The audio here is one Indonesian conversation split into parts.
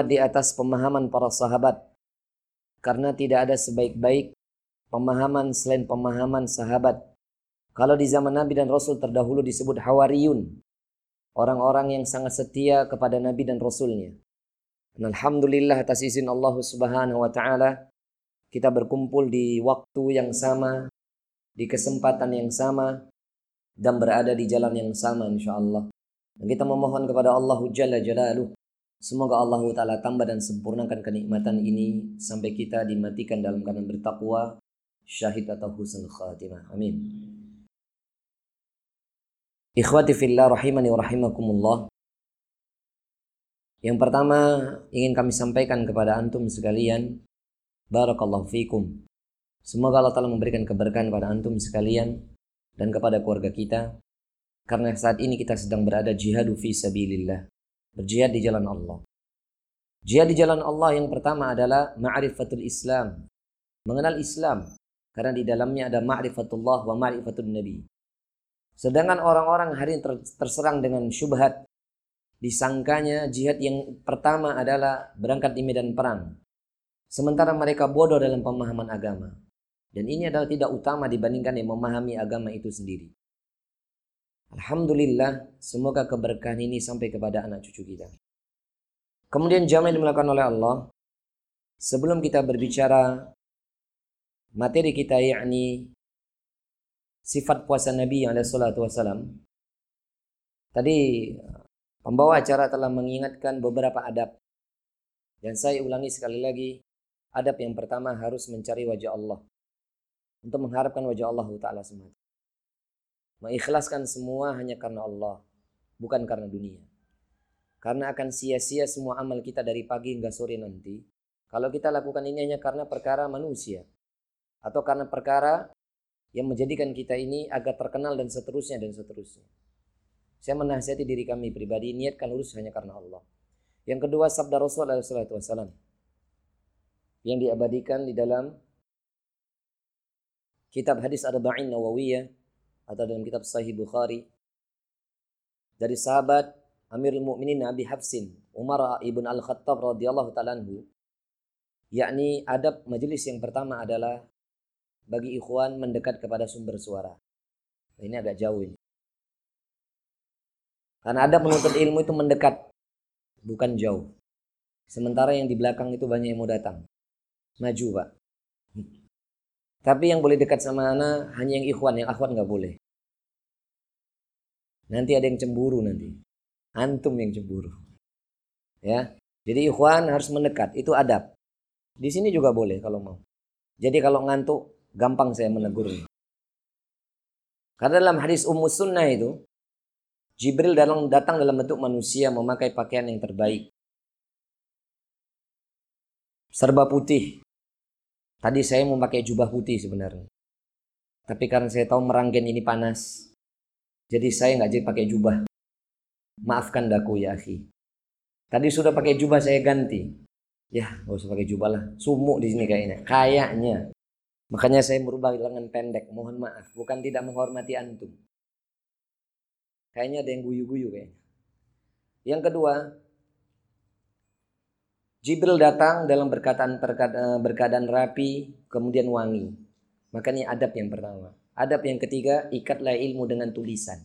di atas pemahaman para sahabat karena tidak ada sebaik-baik pemahaman selain pemahaman sahabat. Kalau di zaman Nabi dan Rasul terdahulu disebut hawariyun, orang-orang yang sangat setia kepada Nabi dan Rasulnya. Dan Alhamdulillah atas izin Allah Subhanahu wa taala kita berkumpul di waktu yang sama, di kesempatan yang sama dan berada di jalan yang sama insyaallah. Dan kita memohon kepada Allah Jalla Jalaluh Semoga Allah Ta'ala tambah dan sempurnakan kenikmatan ini sampai kita dimatikan dalam keadaan bertakwa, syahid atau husnul khatimah. Amin. Ikhwati fillah rahimani wa rahimakumullah. Yang pertama ingin kami sampaikan kepada antum sekalian, barakallahu fikum. Semoga Allah Ta'ala memberikan keberkahan kepada antum sekalian dan kepada keluarga kita. Karena saat ini kita sedang berada jihadu fi sabilillah Berjihad di jalan Allah. Jihad di jalan Allah yang pertama adalah ma'rifatul Islam. Mengenal Islam. Karena di dalamnya ada ma'rifatullah wa ma'rifatul Nabi. Sedangkan orang-orang hari ini terserang dengan syubhat. Disangkanya jihad yang pertama adalah berangkat di medan perang. Sementara mereka bodoh dalam pemahaman agama. Dan ini adalah tidak utama dibandingkan yang memahami agama itu sendiri. Alhamdulillah, semoga keberkahan ini sampai kepada anak cucu kita. Kemudian jamaah yang dimulakan oleh Allah, sebelum kita berbicara materi kita yakni sifat puasa Nabi yang ada salatu wassalam. Tadi pembawa acara telah mengingatkan beberapa adab. Dan saya ulangi sekali lagi, adab yang pertama harus mencari wajah Allah. Untuk mengharapkan wajah Allah Ta'ala semata. Mengikhlaskan semua hanya karena Allah, bukan karena dunia. Karena akan sia-sia semua amal kita dari pagi hingga sore nanti. Kalau kita lakukan ini hanya karena perkara manusia. Atau karena perkara yang menjadikan kita ini agak terkenal dan seterusnya dan seterusnya. Saya menasihati diri kami pribadi, niatkan lurus hanya karena Allah. Yang kedua, sabda Rasul SAW yang diabadikan di dalam kitab hadis Arba'in Nawawiyah atau dalam kitab Sahih Bukhari dari sahabat Amirul Mukminin Nabi Hafsin Umar ibn Al Khattab radhiyallahu taala yakni adab majelis yang pertama adalah bagi ikhwan mendekat kepada sumber suara. Nah, ini agak jauh ini. Karena ada penuntut ilmu itu mendekat, bukan jauh. Sementara yang di belakang itu banyak yang mau datang. Maju, Pak. Tapi yang boleh dekat sama anak hanya yang ikhwan, yang akhwat nggak boleh. Nanti ada yang cemburu nanti. Antum yang cemburu. Ya. Jadi ikhwan harus mendekat, itu adab. Di sini juga boleh kalau mau. Jadi kalau ngantuk, gampang saya menegur. Karena dalam hadis Ummu Sunnah itu, Jibril datang, datang dalam bentuk manusia memakai pakaian yang terbaik. Serba putih, Tadi saya mau pakai jubah putih sebenarnya. Tapi karena saya tahu meranggen ini panas. Jadi saya nggak jadi pakai jubah. Maafkan daku ya akhi. Tadi sudah pakai jubah saya ganti. Ya nggak usah pakai jubah lah. Sumuk di sini kayaknya. Kayaknya. Makanya saya merubah lengan pendek. Mohon maaf. Bukan tidak menghormati antum. Kayaknya ada yang guyu-guyu kayaknya. Yang kedua, Jibril datang dalam berkataan eh, berkeadaan rapi, kemudian wangi. Makanya adab yang pertama. Adab yang ketiga, ikatlah ilmu dengan tulisan.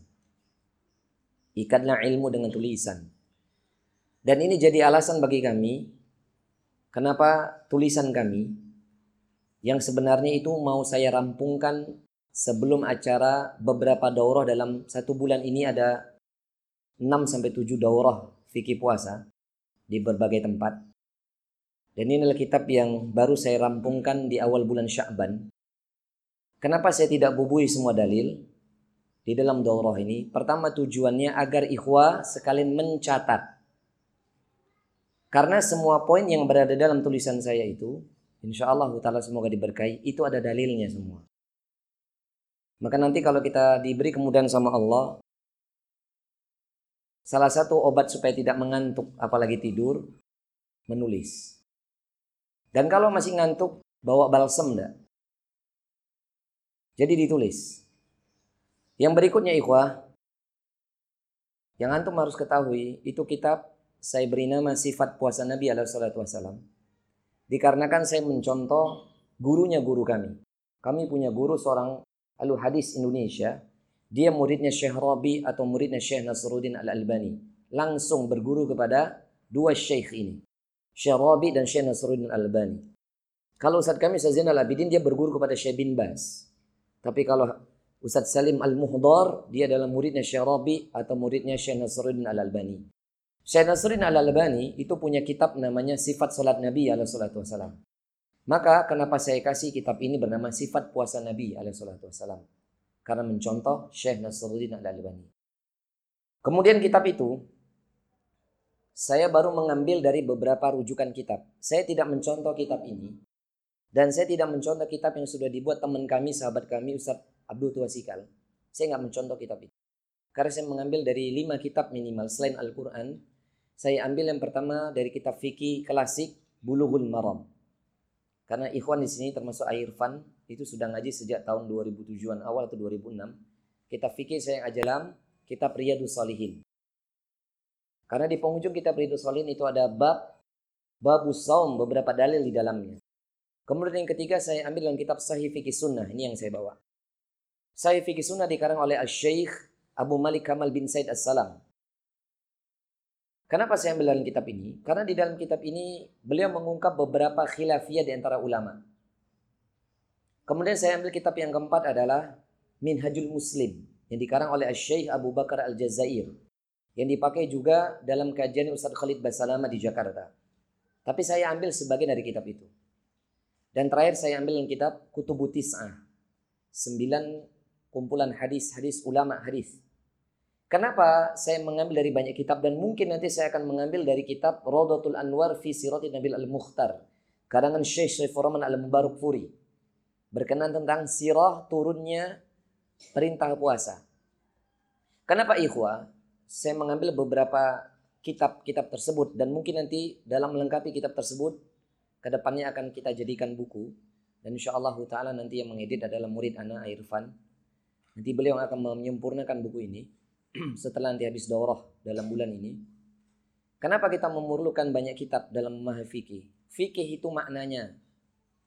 Ikatlah ilmu dengan tulisan. Dan ini jadi alasan bagi kami, kenapa tulisan kami, yang sebenarnya itu mau saya rampungkan sebelum acara beberapa daurah dalam satu bulan ini ada 6 sampai 7 daurah fikih puasa di berbagai tempat. Dan ini adalah kitab yang baru saya rampungkan di awal bulan Sya'ban. Kenapa saya tidak bubui semua dalil di dalam daurah ini? Pertama tujuannya agar ikhwah sekalian mencatat. Karena semua poin yang berada dalam tulisan saya itu, insya Allah ta'ala semoga diberkahi, itu ada dalilnya semua. Maka nanti kalau kita diberi kemudahan sama Allah, salah satu obat supaya tidak mengantuk apalagi tidur, menulis. Dan kalau masih ngantuk, bawa balsem enggak? Jadi ditulis. Yang berikutnya ikhwah, yang antum harus ketahui, itu kitab saya beri nama sifat puasa Nabi alaihi. Dikarenakan saya mencontoh gurunya guru kami. Kami punya guru seorang alu hadis Indonesia. Dia muridnya Syekh Rabi atau muridnya Syekh Nasruddin Al-Albani. Langsung berguru kepada dua syekh ini. Syekh Rabi dan Syekh Nasruddin Al-Albani. Kalau Ustaz kami Ustaz Zainal Abidin dia berguru kepada Syekh bin Bas. Tapi kalau Ustaz Salim Al-Muhdar dia adalah muridnya Syekh Rabi atau muridnya Syekh Nasruddin Al-Albani. Syekh Nasruddin Al-Albani itu punya kitab namanya Sifat Salat Nabi alaihi salatu wasallam. Maka kenapa saya kasih kitab ini bernama Sifat Puasa Nabi alaihi salatu wasallam? Karena mencontoh Syekh Nasruddin Al-Albani. Kemudian kitab itu saya baru mengambil dari beberapa rujukan kitab. Saya tidak mencontoh kitab ini dan saya tidak mencontoh kitab yang sudah dibuat teman kami, sahabat kami, Ustaz Abdul Tuasikal. Saya nggak mencontoh kitab itu. Karena saya mengambil dari lima kitab minimal selain Al-Quran. Saya ambil yang pertama dari kitab fikih klasik Bulughul Maram. Karena ikhwan di sini termasuk Airfan itu sudah ngaji sejak tahun 2007-an awal atau 2006. Kitab fikih saya ajalam kitab Riyadus Salihin. Karena di penghujung kitab Riyadus Salihin itu ada bab babus saum beberapa dalil di dalamnya. Kemudian yang ketiga saya ambil dalam kitab Sahih Fikih Sunnah. Ini yang saya bawa. Sahih Fikih Sunnah dikarang oleh Al-Syeikh Abu Malik Kamal bin Said As-Salam. Kenapa saya ambil dalam kitab ini? Karena di dalam kitab ini beliau mengungkap beberapa khilafiyah di antara ulama. Kemudian saya ambil kitab yang keempat adalah Minhajul Muslim yang dikarang oleh Syekh Abu Bakar Al-Jazair yang dipakai juga dalam kajian Ustaz Khalid Basalama di Jakarta. Tapi saya ambil sebagian dari kitab itu. Dan terakhir saya ambil yang kitab Kutubu Tis'ah. Sembilan kumpulan hadis-hadis ulama hadis. Kenapa saya mengambil dari banyak kitab dan mungkin nanti saya akan mengambil dari kitab Rodotul Anwar fi Sirati Nabil Al-Mukhtar. Karangan Syekh Rahman Al-Mubarak Furi berkenan tentang sirah turunnya perintah puasa. Kenapa ikhwah? Saya mengambil beberapa kitab-kitab tersebut dan mungkin nanti dalam melengkapi kitab tersebut ke depannya akan kita jadikan buku dan insya Allah taala nanti yang mengedit adalah murid anak Irfan. Nanti beliau akan menyempurnakan buku ini setelah nanti habis daurah dalam bulan ini. Kenapa kita memerlukan banyak kitab dalam memahami fikih? Fikih itu maknanya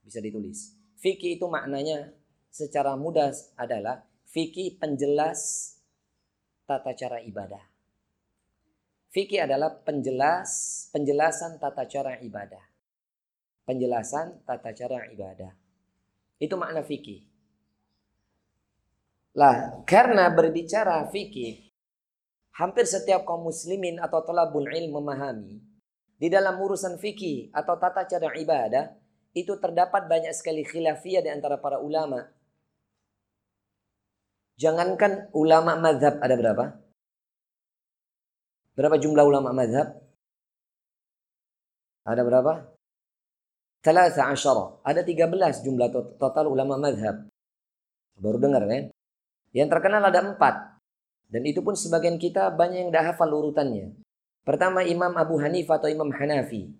bisa ditulis. Fikih itu maknanya secara mudah adalah fikih penjelas tata cara ibadah. Fikih adalah penjelas penjelasan tata cara ibadah. Penjelasan tata cara ibadah. Itu makna fikih. Lah, karena berbicara fikih, hampir setiap kaum muslimin atau tolabul ilm memahami di dalam urusan fikih atau tata cara ibadah itu terdapat banyak sekali khilafiyah di antara para ulama. Jangankan ulama madhab ada berapa? Berapa jumlah ulama madhab? Ada berapa? Thalatha asyara. Ada 13 jumlah total ulama madhab. Baru dengar kan? Yang terkenal ada empat. Dan itu pun sebagian kita banyak yang dah hafal urutannya. Pertama Imam Abu Hanifah atau Imam Hanafi.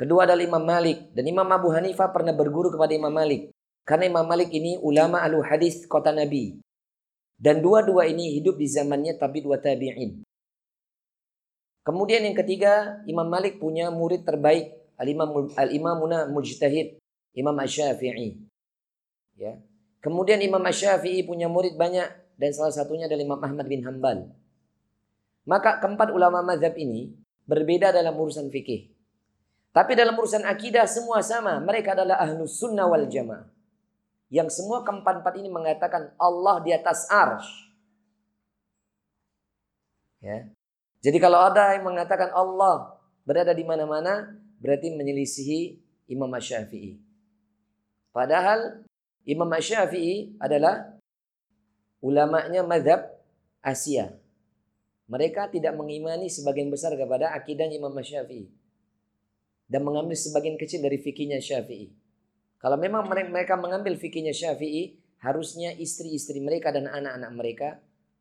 Kedua adalah Imam Malik dan Imam Abu Hanifah pernah berguru kepada Imam Malik. Karena Imam Malik ini ulama ahlu hadis kota Nabi. Dan dua-dua ini hidup di zamannya tabi dua tabi'in. Kemudian yang ketiga, Imam Malik punya murid terbaik, Al-Imam Al-Imamuna Mujtahid, Imam Asy-Syafi'i. Ya. Kemudian Imam Asy-Syafi'i punya murid banyak dan salah satunya adalah Imam Ahmad bin Hambal. Maka keempat ulama mazhab ini berbeda dalam urusan fikih. Tapi dalam urusan akidah semua sama. Mereka adalah ahlus sunnah wal jamaah. Yang semua keempat-empat ini mengatakan Allah di atas arsh. Ya. Jadi kalau ada yang mengatakan Allah berada di mana-mana, berarti menyelisihi Imam Syafi'i. Padahal Imam Syafi'i adalah ulamanya madhab Asia. Mereka tidak mengimani sebagian besar kepada akidah Imam Syafi'i dan mengambil sebagian kecil dari fikihnya Syafi'i. Kalau memang mereka mengambil fikihnya Syafi'i, harusnya istri-istri mereka dan anak-anak mereka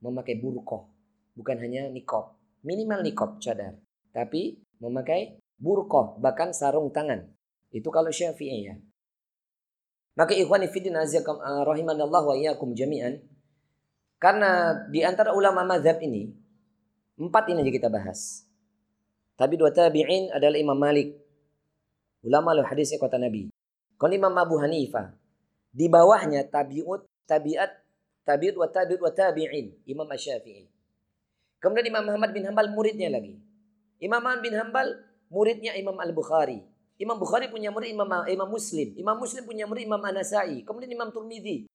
memakai burkoh, bukan hanya nikob. Minimal nikob cadar, tapi memakai burkoh, bahkan sarung tangan. Itu kalau Syafi'i ya. Maka ikhwani fiddin aziyakum uh, rahimanallah wa iyyakum jami'an. Karena di antara ulama mazhab ini, empat ini aja kita bahas. Tabi dua tabi'in adalah Imam Malik. Ulama lo hadisnya kota Nabi. Kalau Imam Abu Hanifah. Di bawahnya tabi'ut, tabi'at, tabi'ut wa tabi'ut wa tabi'in. Imam Asyafi'i. Kemudian Imam Muhammad bin Hambal muridnya lagi. Imam Muhammad bin Hambal muridnya Imam Al-Bukhari. Imam Bukhari punya murid Imam Imam Muslim. Imam Muslim punya murid Imam Anasai. Kemudian Imam Turmidi.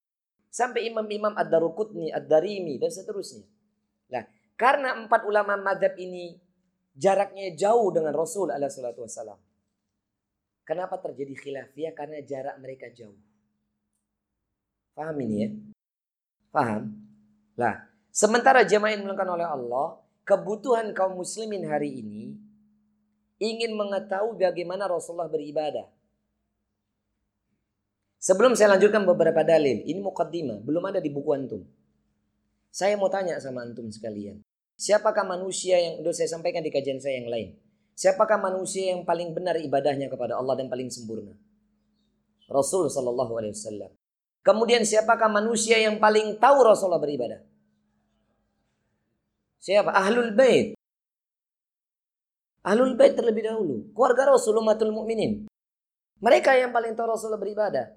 Sampai Imam-Imam Ad-Darukutni, Ad-Darimi, dan seterusnya. Nah, karena empat ulama madhab ini jaraknya jauh dengan Rasul alaihi salatu wassalam. Kenapa terjadi khilafiyah? Karena jarak mereka jauh. Paham ini ya? Paham? Lah, sementara jemaah yang dimuliakan oleh Allah, kebutuhan kaum muslimin hari ini ingin mengetahui bagaimana Rasulullah beribadah. Sebelum saya lanjutkan beberapa dalil, ini mukaddimah, belum ada di buku antum. Saya mau tanya sama antum sekalian. Siapakah manusia yang sudah saya sampaikan di kajian saya yang lain? Siapakah manusia yang paling benar ibadahnya kepada Allah dan paling sempurna? Rasul Shallallahu Alaihi Wasallam. Kemudian siapakah manusia yang paling tahu Rasulullah beribadah? Siapa? Ahlul Bait. Ahlul Bait terlebih dahulu. Keluarga Rasul umatul mukminin. Mereka yang paling tahu Rasulullah beribadah.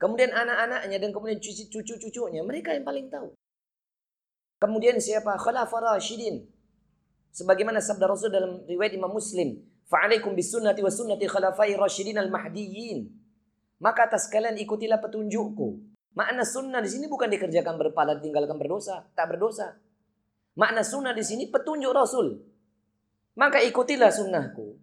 Kemudian anak-anaknya dan kemudian cucu-cucunya. Mereka yang paling tahu. Kemudian siapa? Khalafah Rashidin. Sebagaimana sabda Rasul dalam riwayat Imam Muslim. Fa'alaikum bisunnati wa sunnati khalafai Rashidin al-Mahdiyin. Maka atas kalian ikutilah petunjukku. Makna sunnah di sini bukan dikerjakan berpala tinggalkan berdosa. Tak berdosa. Makna sunnah di sini petunjuk Rasul. Maka ikutilah sunnahku.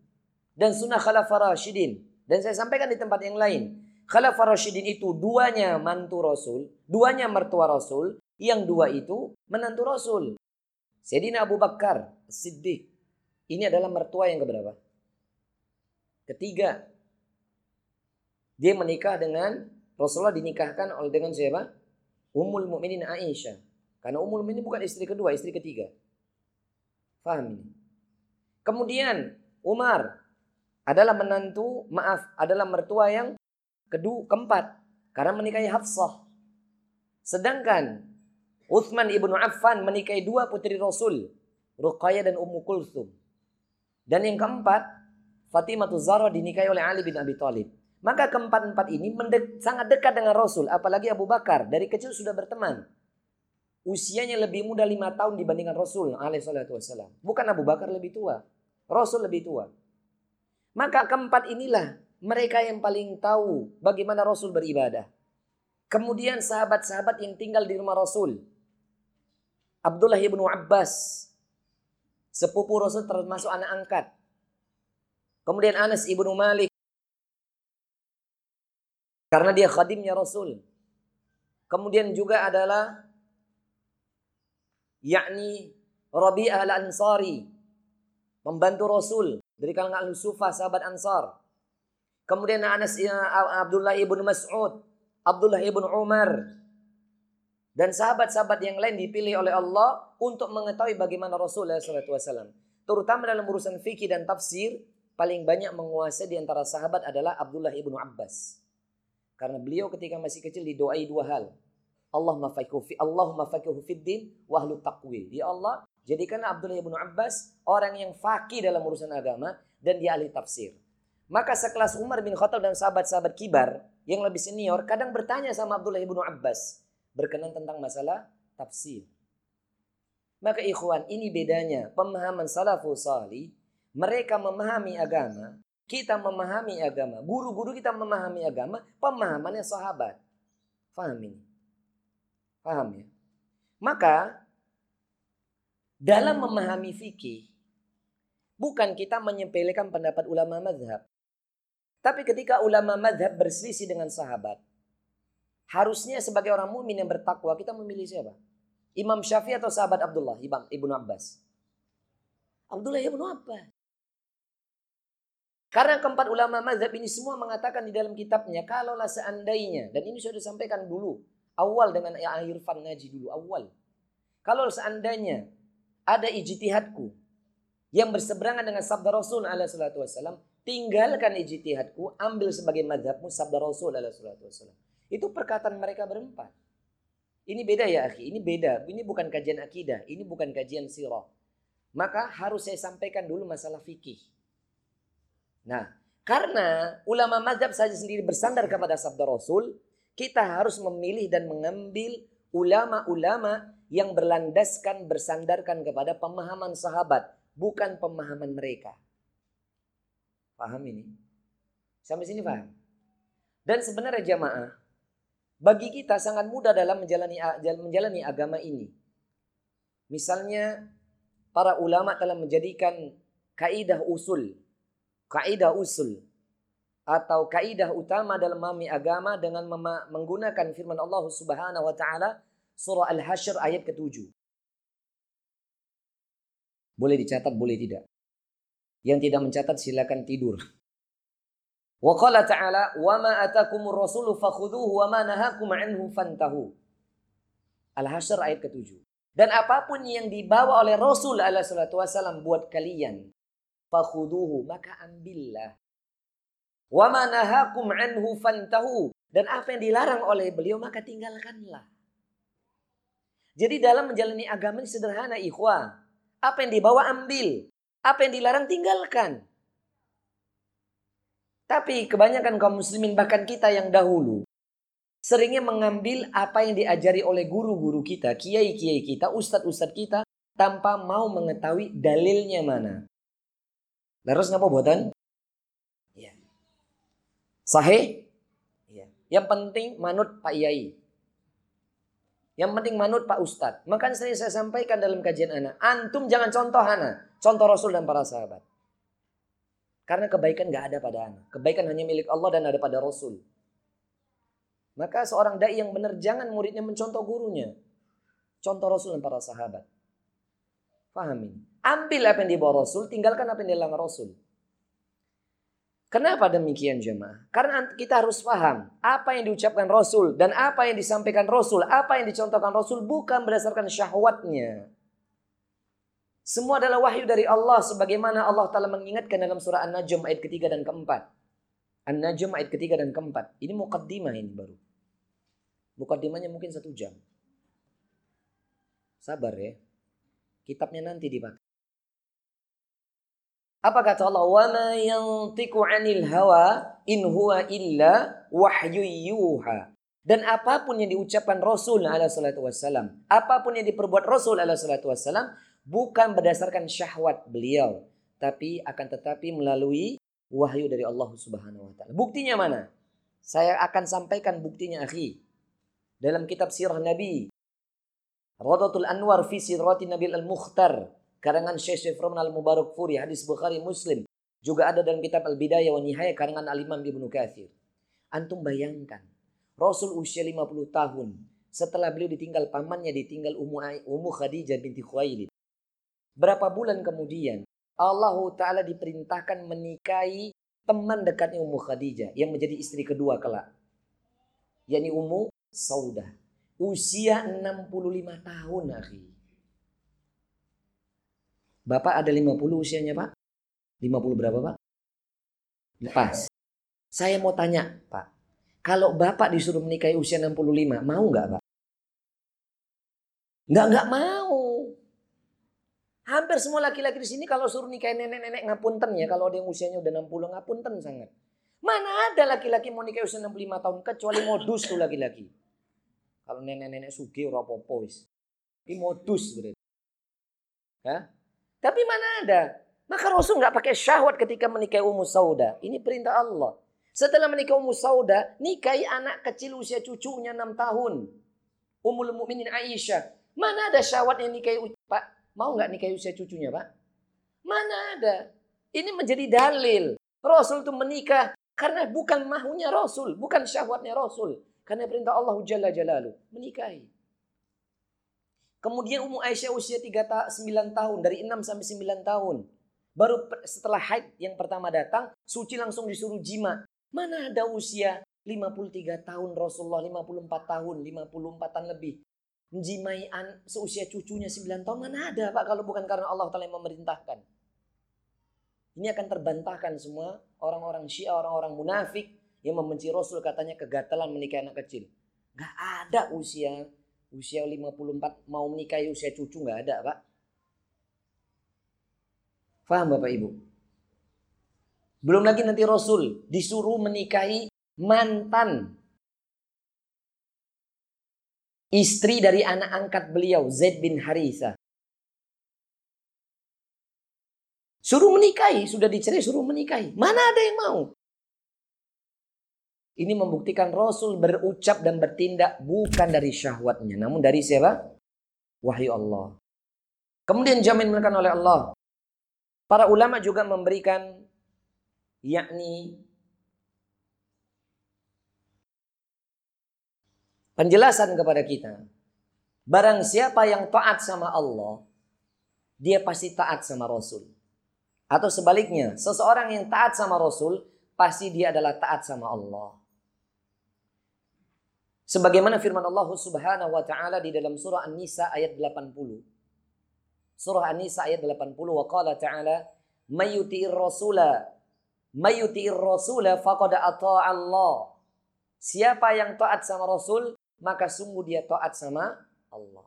Dan sunnah khalafah Rashidin. Dan saya sampaikan di tempat yang lain. Khalafah Rashidin itu duanya mantu Rasul. Duanya mertua Rasul. Yang dua itu menantu Rasul. Sayyidina Abu Bakar Siddiq. Ini adalah mertua yang keberapa? Ketiga. Dia menikah dengan Rasulullah dinikahkan oleh dengan siapa? Ummul Mukminin Aisyah. Karena Ummul Mukminin bukan istri kedua, istri ketiga. Faham ini? Kemudian Umar adalah menantu, maaf, adalah mertua yang kedua, keempat. Karena menikahi Hafsah. Sedangkan Uthman ibnu Affan menikahi dua putri Rasul, Ruqayyah dan Ummu Kulthum. Dan yang keempat, Fatimah Zahra dinikahi oleh Ali bin Abi Thalib. Maka keempat-empat ini sangat dekat dengan Rasul, apalagi Abu Bakar dari kecil sudah berteman. Usianya lebih muda lima tahun dibandingkan Rasul alaihissalam. Bukan Abu Bakar lebih tua, Rasul lebih tua. Maka keempat inilah mereka yang paling tahu bagaimana Rasul beribadah. Kemudian sahabat-sahabat yang tinggal di rumah Rasul. Abdullah ibnu Abbas. Sepupu Rasul termasuk anak angkat. Kemudian Anas ibnu Malik. Karena dia khadimnya Rasul. Kemudian juga adalah yakni Rabi'ah al-Ansari. Membantu Rasul dari kalangan al-Sufah sahabat Ansar. Kemudian Anas Abdullah ibnu Mas'ud, Abdullah ibnu Umar, dan sahabat-sahabat yang lain dipilih oleh Allah untuk mengetahui bagaimana Rasulullah SAW. Terutama dalam urusan fikih dan tafsir, paling banyak menguasai di antara sahabat adalah Abdullah ibnu Abbas. Karena beliau ketika masih kecil didoai dua hal. Allah mafakihu fi Allah mafakihu fid din wa ahlu taqwil. Ya Allah, jadikanlah Abdullah ibnu Abbas orang yang fakih dalam urusan agama dan dia ahli tafsir. Maka sekelas Umar bin Khattab dan sahabat-sahabat kibar yang lebih senior kadang bertanya sama Abdullah ibnu Abbas, berkenan tentang masalah tafsir. Maka ikhwan, ini bedanya pemahaman salafus salih. Mereka memahami agama, kita memahami agama. Guru-guru kita memahami agama, pemahamannya sahabat. Faham ini? Paham ya? Maka dalam memahami fikih, bukan kita menyepelekan pendapat ulama madhab. Tapi ketika ulama madhab berselisih dengan sahabat, Harusnya sebagai orang mukmin yang bertakwa kita memilih siapa? Imam Syafi'i atau sahabat Abdullah ibnu Abbas? Abdullah ibnu Abbas. Karena keempat ulama mazhab ini semua mengatakan di dalam kitabnya, kalaulah seandainya, dan ini sudah disampaikan dulu, awal dengan akhir fan ngaji dulu, awal. Kalau seandainya ada ijtihadku yang berseberangan dengan sabda Rasul alaihi salatu wasallam, tinggalkan ijtihadku, ambil sebagai mazhabmu sabda Rasul alaihi salatu wasallam. Itu perkataan mereka berempat. Ini beda ya akhi, ini beda. Ini bukan kajian akidah, ini bukan kajian sirah. maka harus saya sampaikan dulu masalah fikih. Nah, karena ulama mazhab saja sendiri bersandar kepada sabda Rasul, kita harus memilih dan mengambil ulama-ulama yang berlandaskan bersandarkan kepada pemahaman sahabat, bukan pemahaman mereka. Paham ini? Sampai sini paham? Dan sebenarnya jamaah, bagi kita sangat mudah dalam menjalani menjalani agama ini. Misalnya para ulama telah menjadikan kaidah usul, kaidah usul atau kaidah utama dalam memahami agama dengan menggunakan firman Allah Subhanahu wa taala surah Al-Hasyr ayat ke-7. Boleh dicatat, boleh tidak. Yang tidak mencatat silakan tidur. Wa qala ta'ala wa ma atakumur rasulu fakhudhuhu wa ma nahakum anhu fantahu. Al-Hasyr ayat ke-7. Dan apa pun yang dibawa oleh Rasul alaihi wasallam buat kalian, fakhuduhu, maka ambillah. Nahakum anhu fantahu. Dan apa yang dilarang oleh beliau maka tinggalkanlah. Jadi dalam menjalani agama ini sederhana ikhwah. Apa yang dibawa ambil. Apa yang dilarang tinggalkan. Tapi kebanyakan kaum muslimin bahkan kita yang dahulu seringnya mengambil apa yang diajari oleh guru-guru kita, kiai-kiai kita, ustadz-ustadz kita tanpa mau mengetahui dalilnya mana. Terus ngapa buatan? Sahih? Ya. Yang penting manut Pak Yai. Yang penting manut Pak Ustadz. Maka sering saya sampaikan dalam kajian anak. Antum jangan contoh anak. Contoh Rasul dan para sahabat. Karena kebaikan gak ada pada anak. Kebaikan hanya milik Allah dan ada pada Rasul. Maka seorang dai yang benar jangan muridnya mencontoh gurunya. Contoh Rasul dan para sahabat. Pahami. Ambil apa yang dibawa Rasul, tinggalkan apa yang dilarang Rasul. Kenapa demikian jemaah? Karena kita harus paham apa yang diucapkan Rasul dan apa yang disampaikan Rasul, apa yang dicontohkan Rasul bukan berdasarkan syahwatnya. Semua adalah wahyu dari Allah sebagaimana Allah Ta'ala mengingatkan dalam surah An-Najm ayat ketiga dan keempat. An-Najm ayat ketiga dan keempat. Ini mukaddimah ini baru. Mukaddimahnya mungkin satu jam. Sabar ya. Kitabnya nanti dipakai. Apa kata Allah? Wa ma yantiqu 'anil hawa in huwa illa wahyu yuha. Dan apa pun yang diucapkan Rasul alaihi salatu wassalam, apa pun yang diperbuat Rasul alaihi salatu wassalam bukan berdasarkan syahwat beliau, tapi akan tetapi melalui wahyu dari Allah Subhanahu wa taala. Buktinya mana? Saya akan sampaikan buktinya akhi dalam kitab sirah Nabi. Radatul Anwar fi sirati Nabi Al-Mukhtar. Karangan Syekh Syiframan Al-Mubarak Furi. Hadis Bukhari Muslim. Juga ada dalam kitab Al-Bidayah wa Nihayah karangan Al-Imam Ibnu Kathir. Antum bayangkan. Rasul usia 50 tahun. Setelah beliau ditinggal pamannya, ditinggal Ummu, Khadijah binti Khuwailid. Berapa bulan kemudian Allah Ta'ala diperintahkan menikahi teman dekatnya Ummu Khadijah yang menjadi istri kedua kelak. yakni Ummu Sauda. Usia 65 tahun, akhi. Bapak ada 50 usianya, Pak? 50 berapa, Pak? Lepas. Saya mau tanya, Pak. Kalau Bapak disuruh menikahi usia 65, mau nggak, Pak? Nggak, nggak mau. Hampir semua laki-laki di sini kalau suruh nikahin nenek-nenek ngapunten ya. Kalau ada yang usianya udah 60 ngapunten sangat. Mana ada laki-laki mau nikah usia 65 tahun kecuali modus tuh laki-laki. Kalau nenek-nenek sugi ora. Ini modus berarti. Ya? Tapi mana ada? Maka Rasul nggak pakai syahwat ketika menikahi Ummu Sauda. Ini perintah Allah. Setelah menikah Ummu Sauda, nikahi anak kecil usia cucunya 6 tahun. Ummul Mukminin Aisyah. Mana ada syahwat yang nikahi Pak? Mau nggak nikahi usia cucunya, Pak? Mana ada? Ini menjadi dalil. Rasul itu menikah karena bukan mahunya Rasul, bukan syahwatnya Rasul. Karena perintah Allah Jalla Jalalu. Menikahi. Kemudian Ummu Aisyah usia 3 ta 9 tahun. Dari 6 sampai 9 tahun. Baru setelah haid yang pertama datang. Suci langsung disuruh jima. Mana ada usia 53 tahun Rasulullah. 54 tahun. 54 tahun lebih. Menjimai seusia cucunya 9 tahun. Mana ada Pak kalau bukan karena Allah telah memerintahkan. Ini akan terbantahkan semua orang-orang Syiah, orang-orang munafik yang membenci Rasul katanya kegatalan menikah anak kecil. Gak ada usia usia 54 mau menikahi usia cucu gak ada, Pak. Faham Bapak Ibu? Belum lagi nanti Rasul disuruh menikahi mantan istri dari anak angkat beliau Zaid bin Harithah. Suruh menikahi, sudah dicerai suruh menikahi. Mana ada yang mau? Ini membuktikan Rasul berucap dan bertindak bukan dari syahwatnya, namun dari siapa? Wahyu Allah. Kemudian jamin menekan oleh Allah. Para ulama juga memberikan yakni penjelasan kepada kita. Barang siapa yang taat sama Allah, dia pasti taat sama Rasul. Atau sebaliknya, seseorang yang taat sama Rasul, pasti dia adalah taat sama Allah. Sebagaimana firman Allah Subhanahu wa taala di dalam surah An-Nisa ayat 80. Surah An-Nisa ayat 80 wa qala ta'ala mayyuti'ir rasula mayyuti'ir rasula faqad ata'a Allah. Siapa yang taat sama Rasul, maka sungguh dia taat sama Allah.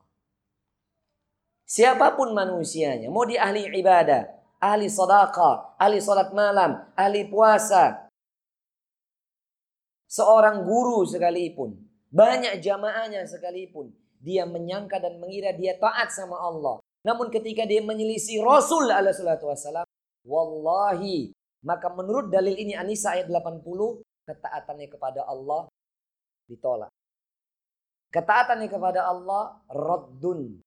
Siapa pun manusianya, mau dia ahli ibadah, ahli sedekah, ahli salat malam, ahli puasa, seorang guru sekalipun, banyak jamaahnya sekalipun, dia menyangka dan mengira dia taat sama Allah. Namun ketika dia menyelisih Rasul alaihi salatu wasallam, wallahi, maka menurut dalil ini Anisa ayat 80, ketaatannya kepada Allah ditolak. Ketaatannya kepada Allah raddun.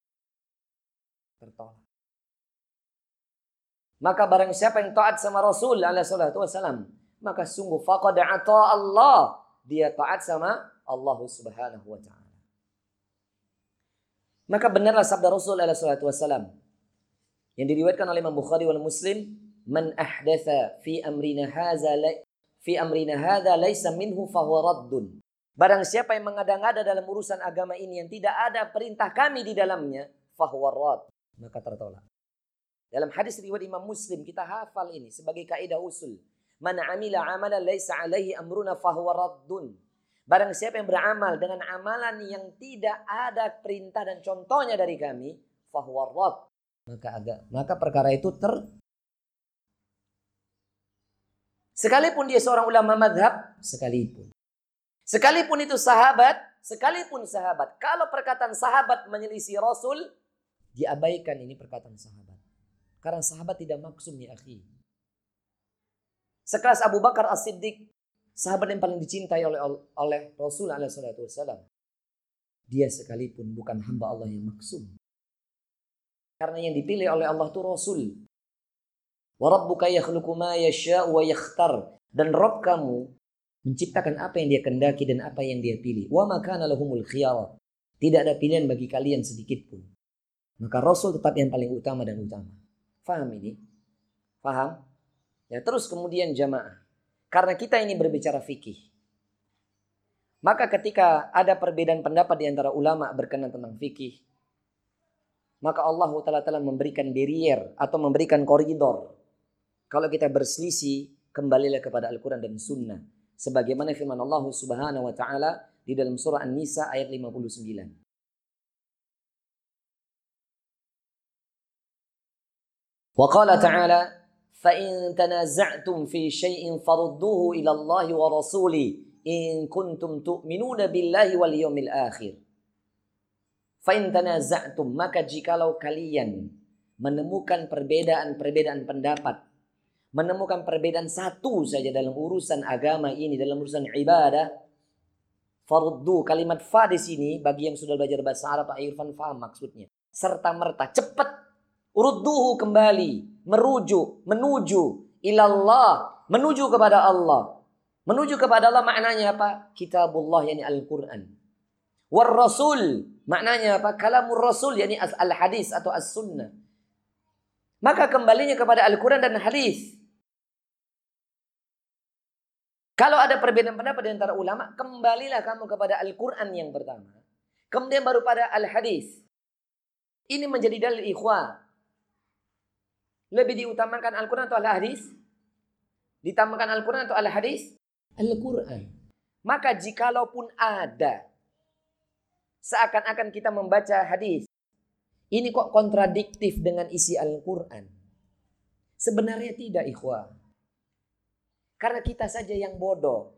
Tertolak. Maka barang siapa yang taat sama Rasul alaihi salatu maka sungguh faqad ata Allah. Dia taat sama Allah Subhanahu wa taala. Maka benarlah sabda Rasul alaihi salatu wasallam yang diriwayatkan oleh Imam Bukhari wal Muslim, "Man ahdatha fi amrina hadza fi amrina hadza laisa minhu fahuwa raddun." Barang siapa yang mengada-ngada dalam urusan agama ini yang tidak ada perintah kami di dalamnya, fahuwa maka tertolak. Dalam hadis riwayat Imam Muslim kita hafal ini sebagai kaidah usul. Man amila amalan laisa alaihi amruna fahuwa raddun. Barang siapa yang beramal dengan amalan yang tidak ada perintah dan contohnya dari kami, fahuwa Maka agak maka perkara itu ter Sekalipun dia seorang ulama madhab, sekalipun. Sekalipun itu sahabat, sekalipun sahabat. Kalau perkataan sahabat menyelisih Rasul, diabaikan ini perkataan sahabat. Karena sahabat tidak maksum ya akhi. Sekelas Abu Bakar As-Siddiq sahabat yang paling dicintai oleh oleh Rasul alaihissalam. Dia sekalipun bukan hamba Allah yang maksum. Karena yang dipilih oleh Allah itu Rasul. Wa rabbuka yakhluqu ma yasha'u wa yakhtar. Dan Rob kamu menciptakan apa yang dia kendaki dan apa yang dia pilih. Wa makana lahumul khiyara. Tidak ada pilihan bagi kalian sedikit pun. Maka Rasul tetap yang paling utama dan utama. Faham ini? Faham? Ya, terus kemudian jamaah. Karena kita ini berbicara fikih. Maka ketika ada perbedaan pendapat di antara ulama berkenan tentang fikih, maka Allah Ta'ala telah memberikan barrier atau memberikan koridor. Kalau kita berselisih, kembalilah kepada Al-Quran dan Sunnah. Sebagaimana firman Allah Subhanahu Wa Ta'ala di dalam surah An-Nisa ayat 59. Wa qala ta'ala فإن تنازعتم في شيء فردوه إلى الله ورسوله إن كنتم تؤمنون بالله واليوم الآخر فإن تنازعتم maka jikalau kalian menemukan perbedaan-perbedaan pendapat menemukan perbedaan satu saja dalam urusan agama ini dalam urusan ibadah faruddu kalimat fa di sini bagi yang sudah belajar bahasa Arab Pak Irfan faham maksudnya serta merta cepat Rudduhu kembali, merujuk, menuju ilallah, menuju kepada Allah. Menuju kepada Allah maknanya apa? Kitabullah yakni Al-Qur'an. War Rasul maknanya apa? Kalamur Rasul yakni al-hadis atau as-sunnah. Maka kembalinya kepada Al-Qur'an dan hadis. Kalau ada perbedaan pendapat di antara ulama, kembalilah kamu kepada Al-Qur'an yang pertama. Kemudian baru pada al-hadis. Ini menjadi dalil ikhwan. Lebih diutamakan Al-Quran atau Al-Hadis? Ditamakan Al-Quran atau Al-Hadis? Al-Quran. Maka jikalaupun ada seakan-akan kita membaca hadis, ini kok kontradiktif dengan isi Al-Quran. Sebenarnya tidak ikhwah. Karena kita saja yang bodoh.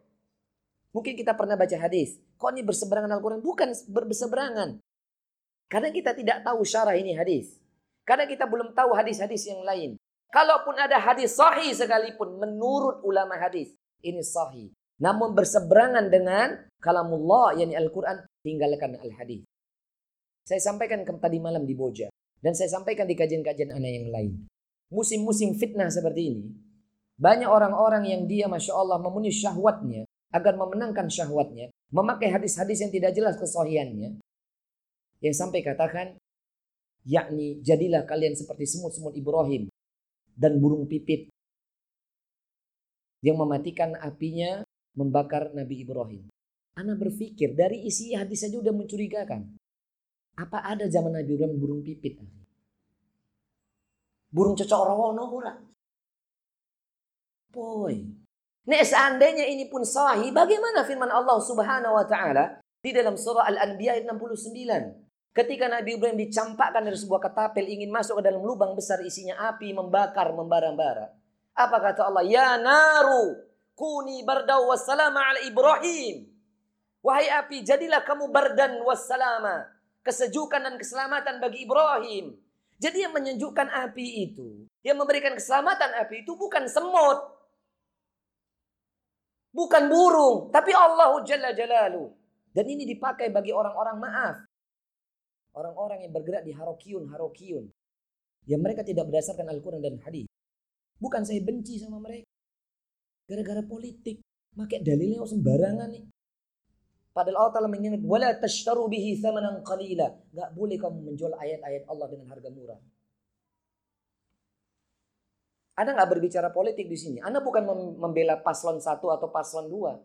Mungkin kita pernah baca hadis. Kok ini berseberangan Al-Quran? Bukan berseberangan. Karena kita tidak tahu syarah ini hadis. Karena kita belum tahu hadis-hadis yang lain. Kalaupun ada hadis sahih sekalipun menurut ulama hadis. Ini sahih. Namun berseberangan dengan kalamullah yakni Al-Quran tinggalkan al-hadis. Saya sampaikan ke tadi malam di Boja. Dan saya sampaikan di kajian-kajian anak yang lain. Musim-musim fitnah seperti ini. Banyak orang-orang yang dia Masya Allah memenuhi syahwatnya. Agar memenangkan syahwatnya. Memakai hadis-hadis yang tidak jelas kesohiannya. Yang sampai katakan. Yakni jadilah kalian seperti semut-semut Ibrahim. Dan burung pipit. Yang mematikan apinya membakar Nabi Ibrahim. Anak berpikir dari isi hadis saja udah mencurigakan. Apa ada zaman Nabi Ibrahim burung pipit? Burung cocok rawono ora? Boy. Nek seandainya ini pun sahih, bagaimana firman Allah Subhanahu wa taala di dalam surah Al-Anbiya ayat 69? Ketika Nabi Ibrahim dicampakkan dari sebuah ketapel ingin masuk ke dalam lubang besar isinya api membakar membara-bara. Apa kata Allah? Ya naru kuni bardau wassalama ala Ibrahim. Wahai api, jadilah kamu bardan wassalama kesejukan dan keselamatan bagi Ibrahim. Jadi yang menyejukkan api itu, yang memberikan keselamatan api itu bukan semut. Bukan burung, tapi Allah Jalla Jalalu. Dan ini dipakai bagi orang-orang maaf. Orang-orang yang bergerak di harokiun, harokiun. Yang mereka tidak berdasarkan Al-Quran dan hadis. Bukan saya benci sama mereka. Gara-gara politik. Pakai dalilnya sembarangan nih. Padahal Allah Ta'ala mengingat, wala tashtaru bihi thamanan qalila. Gak boleh kamu menjual ayat-ayat Allah dengan harga murah. Anda nggak berbicara politik di sini. Anda bukan membela paslon satu atau paslon dua.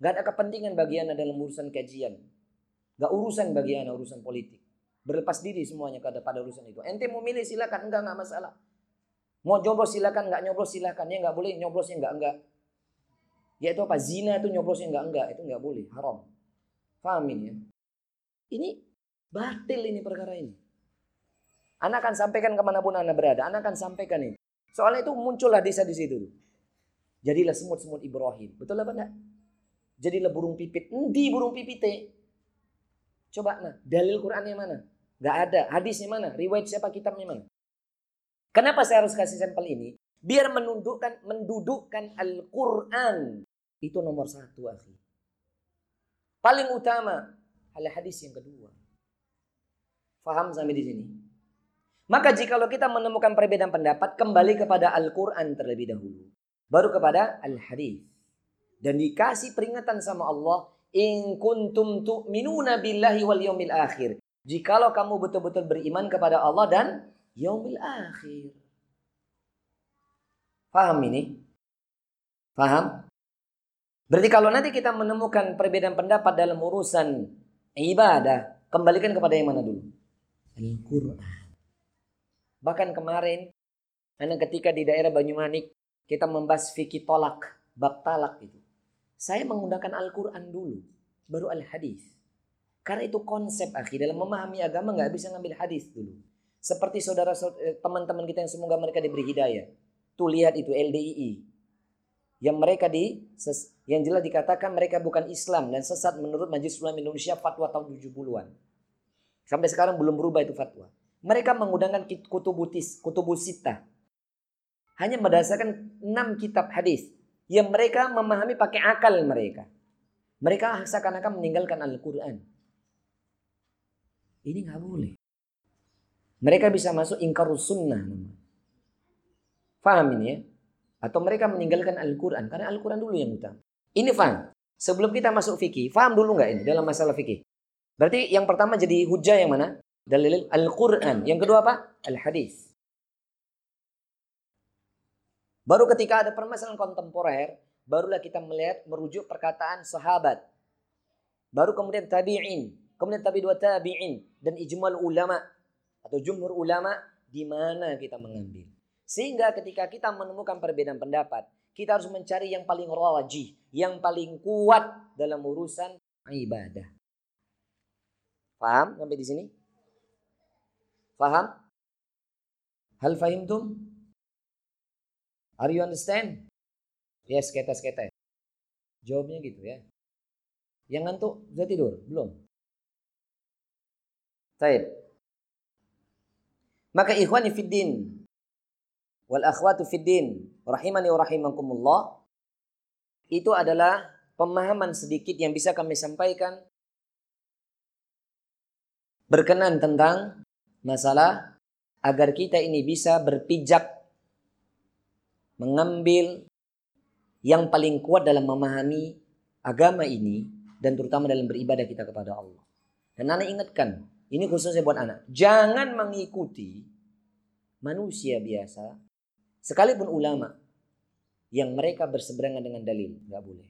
Gak ada kepentingan bagi Anda dalam urusan kajian. Gak urusan bagi Anda urusan politik. Berlepas diri semuanya pada pada urusan itu. Ente mau milih silakan, enggak enggak masalah. Mau nyoblos silakan, enggak nyoblos silakan. Ya enggak boleh nyoblosnya enggak enggak. Ya itu apa? Zina itu nyoblosnya enggak enggak. Itu enggak boleh, haram. Paham ini ya? Ini batil ini perkara ini. Anak akan sampaikan ke mana pun anak berada. Anak akan sampaikan ini. Soalnya itu muncullah desa di situ. Jadilah semut-semut Ibrahim. Betul apa enggak? Jadilah burung pipit. Endi burung pipite? Coba nah, dalil Qurannya mana? Gak ada. Hadisnya mana? Riwayat siapa kitabnya mana? Kenapa saya harus kasih sampel ini? Biar menundukkan, mendudukkan Al-Quran. Itu nomor satu, akhi. Paling utama adalah hadis yang kedua. Faham sampai di sini? Maka jikalau kita menemukan perbedaan pendapat, kembali kepada Al-Quran terlebih dahulu. Baru kepada Al-Hadis. Dan dikasih peringatan sama Allah, In kuntum tu'minuna billahi wal yaumil akhir. Jikalau kamu betul-betul beriman kepada Allah dan yaumil akhir. Faham ini? Faham? Berarti kalau nanti kita menemukan perbedaan pendapat dalam urusan ibadah, kembalikan kepada yang mana dulu? Al-Quran. Bahkan kemarin, anak ketika di daerah Banyumanik, kita membahas fikih tolak, bab talak itu. Saya menggunakan Al-Quran dulu, baru Al-Hadis. Karena itu konsep akhi dalam memahami agama nggak bisa ngambil hadis dulu. Seperti saudara eh, teman-teman kita yang semoga mereka diberi hidayah. Tuh lihat itu LDII, yang mereka di yang jelas dikatakan mereka bukan Islam dan sesat menurut Majelis Ulama Indonesia fatwa tahun 70-an. Sampai sekarang belum berubah itu fatwa. Mereka menggunakan kutubutis, kutubusita. Hanya berdasarkan enam kitab hadis yang mereka memahami pakai akal mereka. Mereka seakan-akan meninggalkan Al-Quran. Ini nggak boleh. Mereka bisa masuk ingkarus sunnah. Faham ini ya? Atau mereka meninggalkan Al-Quran. Karena Al-Quran dulu yang utama. Ini faham. Sebelum kita masuk fikih. Faham dulu nggak ini dalam masalah fikih? Berarti yang pertama jadi hujah yang mana? Dalil Al-Quran. Yang kedua apa? Al-Hadis. Baru ketika ada permasalahan kontemporer, barulah kita melihat merujuk perkataan sahabat. Baru kemudian tabi'in, kemudian tabi dua tabi'in dan ijmal ulama atau jumhur ulama di mana kita mengambil. Sehingga ketika kita menemukan perbedaan pendapat, kita harus mencari yang paling rajih, yang paling kuat dalam urusan ibadah. Paham sampai di sini? Paham? Hal fahimtum? Are you understand? Yes, keta-keta. Jawabnya gitu ya. Yang ngantuk sudah tidur? Belum. Baik. Maka ikhwani fiddin wal akhwatu fiddin rahimani wa rahimakumullah itu adalah pemahaman sedikit yang bisa kami sampaikan berkenan tentang masalah agar kita ini bisa berpijak mengambil yang paling kuat dalam memahami agama ini dan terutama dalam beribadah kita kepada Allah. Dan anak ingatkan, ini khususnya buat anak, jangan mengikuti manusia biasa, sekalipun ulama yang mereka berseberangan dengan dalil, nggak boleh.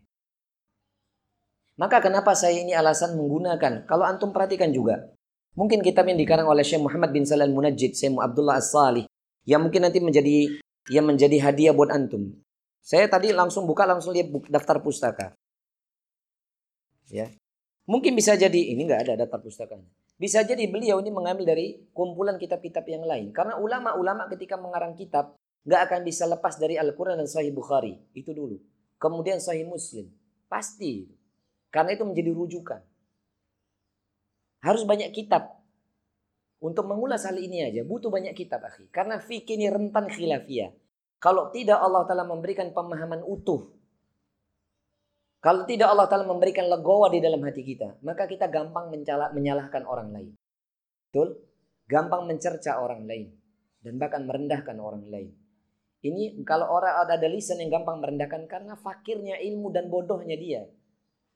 Maka kenapa saya ini alasan menggunakan? Kalau antum perhatikan juga, Mungkin kitab yang dikarang oleh Syekh Muhammad bin Salah Al-Munajjid, Syekh Abdullah As-Salih, yang mungkin nanti menjadi yang menjadi hadiah buat antum. Saya tadi langsung buka langsung lihat daftar pustaka. Ya. Mungkin bisa jadi ini nggak ada daftar pustakanya. Bisa jadi beliau ini mengambil dari kumpulan kitab-kitab yang lain. Karena ulama-ulama ketika mengarang kitab nggak akan bisa lepas dari Al-Quran dan Sahih Bukhari. Itu dulu. Kemudian Sahih Muslim. Pasti. Karena itu menjadi rujukan. Harus banyak kitab. Untuk mengulas hal ini aja butuh banyak kitab akhi. Karena fikih ini rentan khilafiyah. Kalau tidak Allah Ta'ala memberikan pemahaman utuh. Kalau tidak Allah Ta'ala memberikan legowa di dalam hati kita. Maka kita gampang menyalahkan orang lain. Betul? Gampang mencerca orang lain. Dan bahkan merendahkan orang lain. Ini kalau orang ada lisan yang gampang merendahkan karena fakirnya ilmu dan bodohnya dia.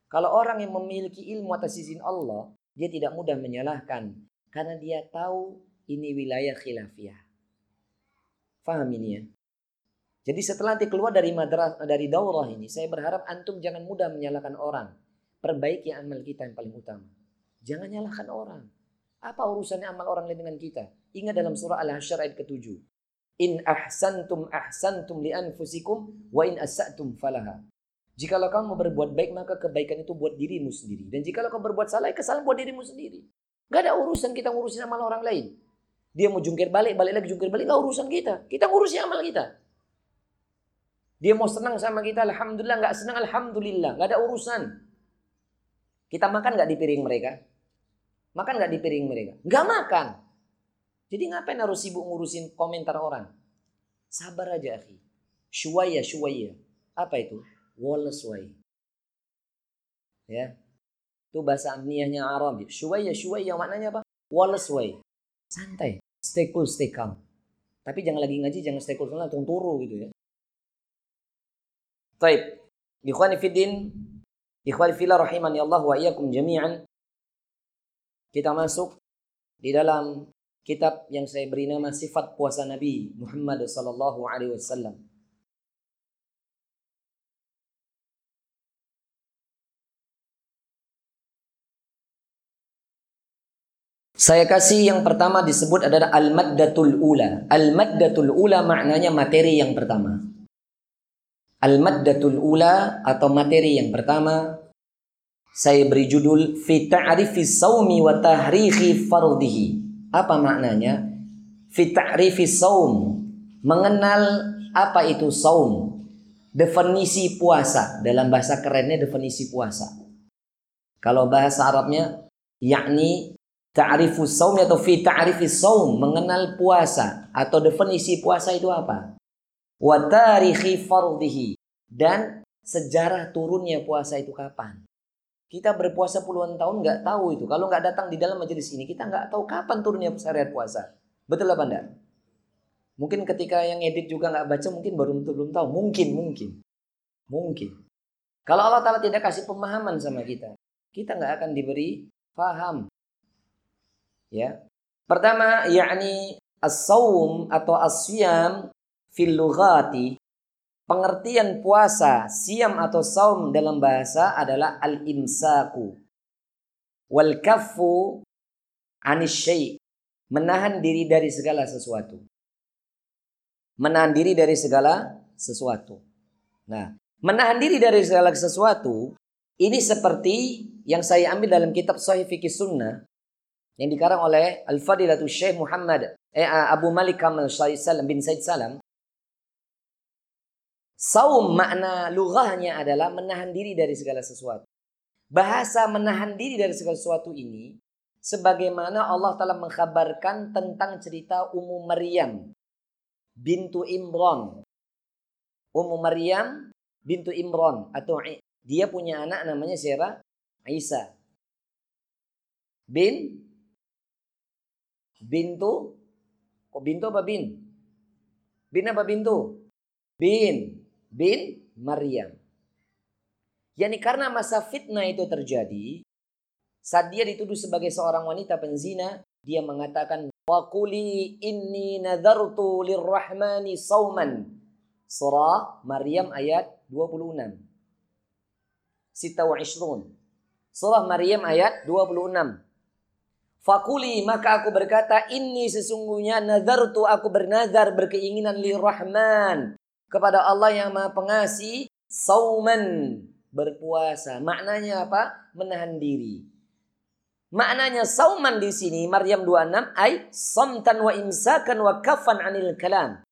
Kalau orang yang memiliki ilmu atas izin Allah, dia tidak mudah menyalahkan karena dia tahu ini wilayah khilafiyah. Faham ini ya? Jadi setelah nanti keluar dari madras dari daurah ini, saya berharap antum jangan mudah menyalahkan orang. Perbaiki amal kita yang paling utama. Jangan nyalahkan orang. Apa urusannya amal orang lain dengan kita? Ingat dalam surah Al-Hasyr ayat ke-7. In ahsantum ahsantum li anfusikum wa in asatum falaha. Jikalau kamu berbuat baik maka kebaikan itu buat dirimu sendiri. Dan jikalau kamu berbuat salah, ya kesalahan buat dirimu sendiri. Gak ada urusan kita ngurusin amal orang lain. Dia mau jungkir balik, balik lagi jungkir balik, gak urusan kita. Kita ngurusin amal kita. Dia mau senang sama kita, Alhamdulillah. Gak senang, Alhamdulillah. Gak ada urusan. Kita makan gak di piring mereka? Makan gak di piring mereka? Gak makan. Jadi ngapain harus sibuk ngurusin komentar orang? Sabar aja, akhi. Shuwaya, shuwaya. Apa itu? Wallace way. Ya. Itu bahasa amniyahnya Arab. Shuwaya, shuwaya maknanya apa? Wallace way. Santai. Stay cool, stay calm. Tapi jangan lagi ngaji, jangan stay cool. Langsung turu gitu ya. Taib. Ikhwani fiddin. Ikhwani fillah rahimani Allah wa iyakum jami'an. Kita masuk di dalam kitab yang saya beri nama Sifat Puasa Nabi Muhammad sallallahu alaihi wasallam. Saya kasih yang pertama disebut adalah al-maddatul ula. Al-maddatul ula maknanya materi yang pertama. Al-maddatul ula atau materi yang pertama saya beri judul fi ta'rifi saumi wa tahrihi fardhihi. Apa maknanya? Fi ta'rifi saum, mengenal apa itu saum. Definisi puasa dalam bahasa kerennya definisi puasa. Kalau bahasa Arabnya yakni Ta'rifu saum atau fi ta'rifi saum, mengenal puasa atau definisi puasa itu apa? Wa tarikhi fardhihi dan sejarah turunnya puasa itu kapan? Kita berpuasa puluhan tahun nggak tahu itu. Kalau nggak datang di dalam majelis ini, kita nggak tahu kapan turunnya syariat puasa. Betul apa enggak? Mungkin ketika yang edit juga nggak baca, mungkin baru belum tahu. Mungkin, mungkin. Mungkin. Kalau Allah Ta'ala tidak kasih pemahaman sama kita, kita nggak akan diberi paham Ya. Pertama yakni as-saum atau as-siyam fil lughati pengertian puasa, siam atau saum dalam bahasa adalah al-imsaku wal kaffu anisy menahan diri dari segala sesuatu. Menahan diri dari segala sesuatu. Nah, menahan diri dari segala sesuatu ini seperti yang saya ambil dalam kitab Sahih Fikih Sunnah yang dikarang oleh Al-Fadilatul Syekh Muhammad eh, Abu Malik Kamal Salam bin Said Salam Saum makna lughahnya adalah menahan diri dari segala sesuatu. Bahasa menahan diri dari segala sesuatu ini sebagaimana Allah telah mengkabarkan tentang cerita Ummu Maryam bintu Imran. Ummu Maryam bintu Imran atau dia punya anak namanya siapa? Isa. Bin bintu kok bintu apa bin? Bin apa bintu? Bin bin Maryam. Yani karena masa fitnah itu terjadi, saat dia dituduh sebagai seorang wanita penzina, dia mengatakan, Waquli inni nadartu lirrahmani sauman. Surah Maryam ayat 26. Sita wa. Surah Maryam ayat 26. Fakuli maka aku berkata ini sesungguhnya nazartu aku bernazar berkeinginan li rahman kepada Allah yang Maha Pengasih sauman berpuasa. Maknanya apa? Menahan diri. Maknanya sauman di sini Maryam 26 ay samtan wa imsakan wa kafan anil kalam.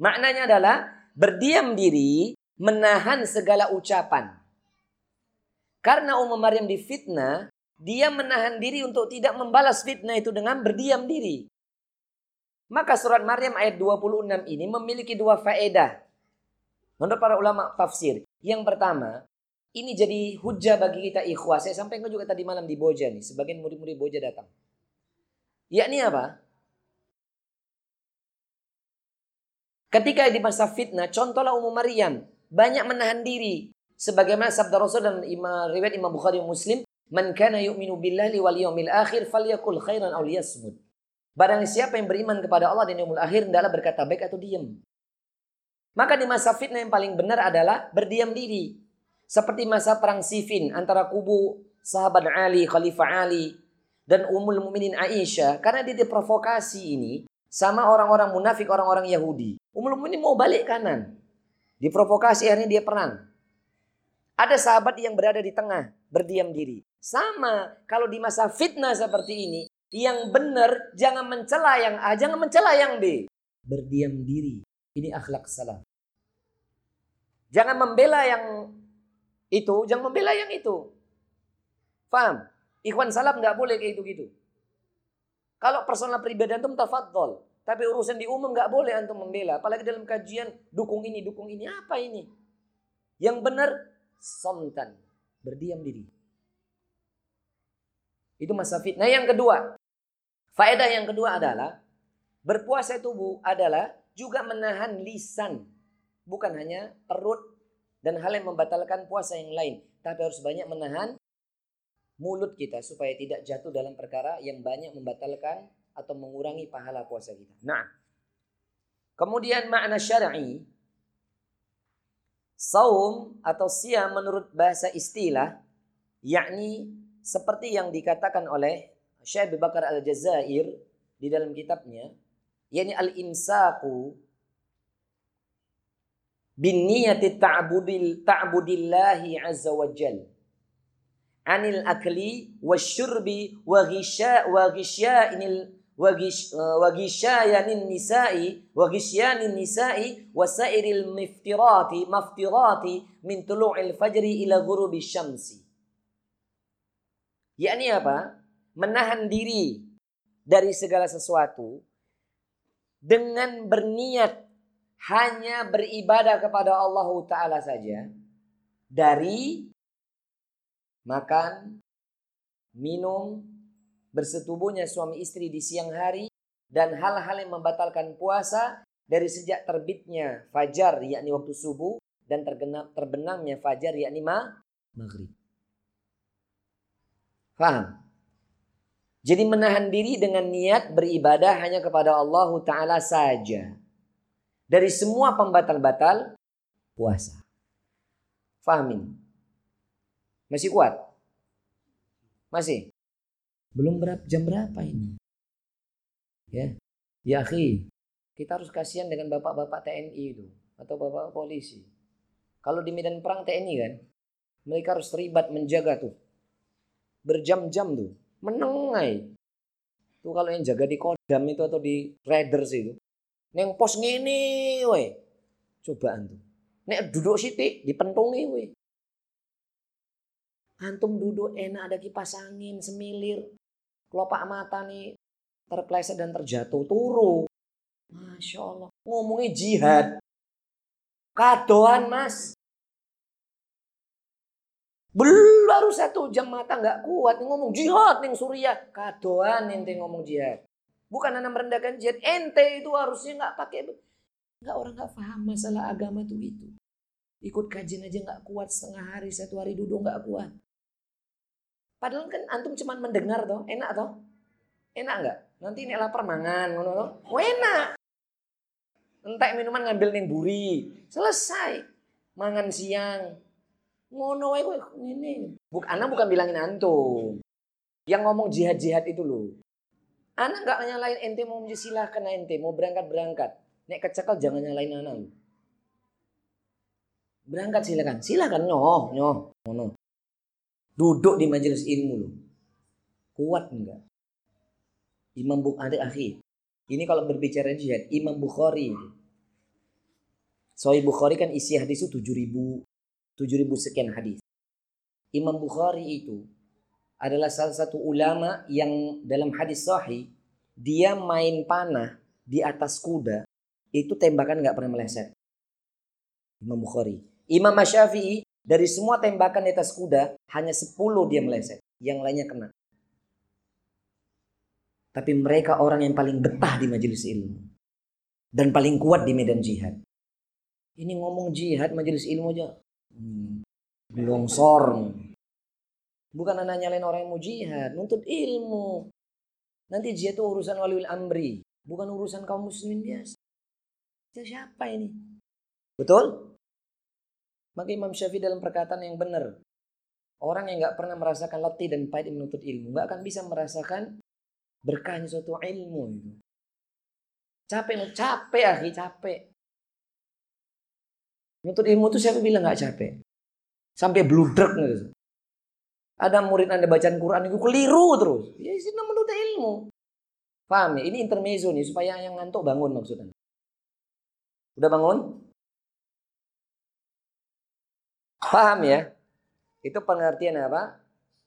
Maknanya adalah berdiam diri, menahan segala ucapan. Karena Umar Maryam difitnah, dia menahan diri untuk tidak membalas fitnah itu dengan berdiam diri. Maka surat Maryam ayat 26 ini memiliki dua faedah. Menurut para ulama tafsir. Yang pertama, ini jadi hujah bagi kita ikhwah. Saya sampaikan juga tadi malam di Boja nih. Sebagian murid-murid Boja datang. Yakni apa? Ketika di masa fitnah, contohlah Ummu Maryam. Banyak menahan diri. Sebagaimana sabda Rasul dan imam, riwayat Imam Bukhari Muslim. Man kana yu'minu billahi wal yawmil akhir falyakul khairan aw liyasmud. Barang siapa yang beriman kepada Allah dan yaumul akhir hendaklah berkata baik atau diam. Maka di masa fitnah yang paling benar adalah berdiam diri. Seperti masa perang Siffin antara kubu sahabat Ali, Khalifah Ali dan Ummul Mukminin Aisyah karena dia diprovokasi ini sama orang-orang munafik, orang-orang Yahudi. Ummul Mukminin mau balik kanan. Diprovokasi akhirnya dia perang. Ada sahabat yang berada di tengah, berdiam diri. Sama kalau di masa fitnah seperti ini, yang benar jangan mencela yang A, jangan mencela yang B. Berdiam diri. Ini akhlak salah. Jangan membela yang itu, jangan membela yang itu. Faham? Ikhwan salaf nggak boleh kayak gitu-gitu. Kalau personal pribadi antum tafadhol. Tapi urusan di umum nggak boleh antum membela. Apalagi dalam kajian dukung ini, dukung ini. Apa ini? Yang benar, somtan. Berdiam diri. Itu masa fitnah. Yang kedua, faedah yang kedua adalah berpuasa tubuh adalah juga menahan lisan. Bukan hanya perut dan hal yang membatalkan puasa yang lain. Tapi harus banyak menahan mulut kita supaya tidak jatuh dalam perkara yang banyak membatalkan atau mengurangi pahala puasa kita. Nah, kemudian makna syar'i saum atau siam menurut bahasa istilah yakni seperti yang dikatakan oleh Syekh Abu Bakar Al-Jazair di dalam kitabnya yakni al-imsaku bin niyati ta'budil ta'budillahi azza wa jal. Anil akli wa ghisya wa ghisyainil wa gisyayanin nisa'i wa gisyanin nisa'i wa sairil miftirati maftirati min tulu'il fajri ila ghurubi syamsi yakni apa menahan diri dari segala sesuatu dengan berniat hanya beribadah kepada Allah Ta'ala saja dari makan, minum, bersetubuhnya suami istri di siang hari, dan hal-hal yang membatalkan puasa dari sejak terbitnya fajar yakni waktu subuh dan tergenap terbenamnya fajar yakni ma maghrib. Faham? Jadi menahan diri dengan niat beribadah hanya kepada Allah Ta'ala saja. Dari semua pembatal-batal puasa. Fahamin. Masih kuat? Masih? Belum berapa, jam berapa ini? Ya, ya akhi, kita harus kasihan dengan bapak-bapak TNI itu atau bapak polisi. Kalau di medan perang TNI kan, mereka harus terlibat menjaga tuh. Berjam-jam tuh menengai. Tuh kalau yang jaga di kodam itu atau di raiders itu. Neng pos ngini we. Cobaan tuh. Nek duduk sitik dipentungi we. Antum duduk enak ada kipas angin semilir. Kelopak mata nih terpleset dan terjatuh turu. Masya Allah. Ngomongnya jihad. Kadoan mas. Belum baru satu jam mata nggak kuat ngomong jihad nih Suriah. Kadoan ente ngomong jihad. Bukan anak merendahkan jihad. Ente itu harusnya nggak pakai. Nggak orang nggak paham masalah agama tuh itu. Ikut kajian aja nggak kuat setengah hari satu hari duduk nggak kuat. Padahal kan antum cuma mendengar toh, enak toh? Enak nggak? Nanti ini lapar mangan, ngono toh? Oh, enak. Entek minuman ngambil ning buri. Selesai. Mangan siang. Ngono wae kowe ngene. Buk anak bukan bilangin antum. Yang ngomong jihad-jihad itu loh. Anak nggak nyalain ente mau silahkan ente mau berangkat-berangkat. Nek kecekel jangan nyalain anak. Berangkat silakan. Silakan nyoh, nyoh. Ngono. Duduk di majelis ilmu loh. Kuat enggak? Imam Bukhari akhi. Ini kalau berbicara jihad, Imam Bukhari. Sahih Bukhari kan isi hadis itu 7000 7000 sekian hadis. Imam Bukhari itu adalah salah satu ulama yang dalam hadis sahih dia main panah di atas kuda itu tembakan nggak pernah meleset. Imam Bukhari. Imam Syafi'i dari semua tembakan di atas kuda hanya 10 dia meleset, yang lainnya kena. Tapi mereka orang yang paling betah di majelis ilmu. Dan paling kuat di medan jihad. Ini ngomong jihad majelis ilmu aja. Hmm, longsor. Bukan anak nyalain orang yang mau jihad. Nuntut ilmu. Nanti jihad itu urusan waliul amri. Bukan urusan kaum muslimin biasa. Itu siapa ini? Betul? Maka Imam Syafi'i dalam perkataan yang benar. Orang yang nggak pernah merasakan letih dan pahit menuntut ilmu. nggak akan bisa merasakan berkahnya suatu ilmu itu. Capek, capek akhi, capek. Menuntut ilmu itu siapa bilang nggak capek? Sampai bludrek gitu. Ada murid anda bacaan Quran itu keliru terus. Ya sih menuntut ilmu. Paham ya? Ini intermezzo nih supaya yang ngantuk bangun maksudnya. Udah bangun? Paham ya? Itu pengertian apa?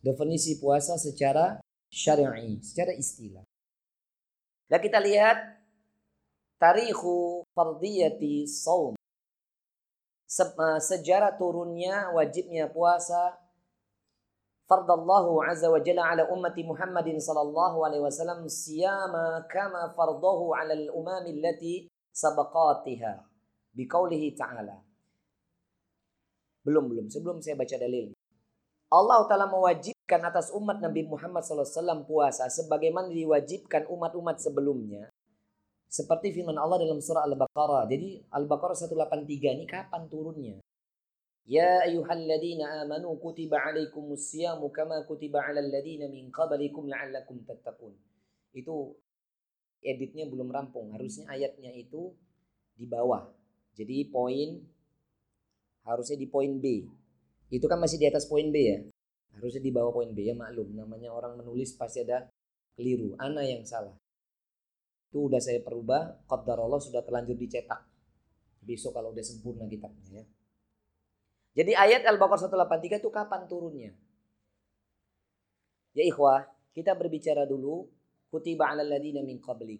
Definisi puasa secara syar'i, secara istilah. Dan kita lihat tarikhu fardiyati saum. Eh, sejarah turunnya wajibnya puasa fardallahu azza wa jalla ala ummati Muhammadin sallallahu alaihi wasallam siyama kama fardahu ala al-umam allati sabaqatiha biqaulihi ta'ala. Belum belum, sebelum saya baca dalil. Allah Ta'ala mewajibkan atas umat Nabi Muhammad SAW puasa sebagaimana diwajibkan umat-umat sebelumnya. Seperti firman Allah dalam surah Al-Baqarah. Jadi Al-Baqarah 183 ini kapan turunnya? Ya ayuhalladzina amanu kutiba alaikumus siyamu kama kutiba alal ladina min qablikum la'allakum tattaqun. Itu editnya belum rampung. Harusnya ayatnya itu di bawah. Jadi poin harusnya di poin B. Itu kan masih di atas poin B ya. Harusnya di bawah poin B ya maklum. Namanya orang menulis pasti ada keliru. Ana yang salah. Itu udah saya perubah. Qadar Allah sudah terlanjur dicetak. Besok kalau udah sempurna kitabnya ya. Jadi ayat Al-Baqarah 183 itu kapan turunnya? Ya ikhwah, kita berbicara dulu kutiba 'alal ladina min qabli.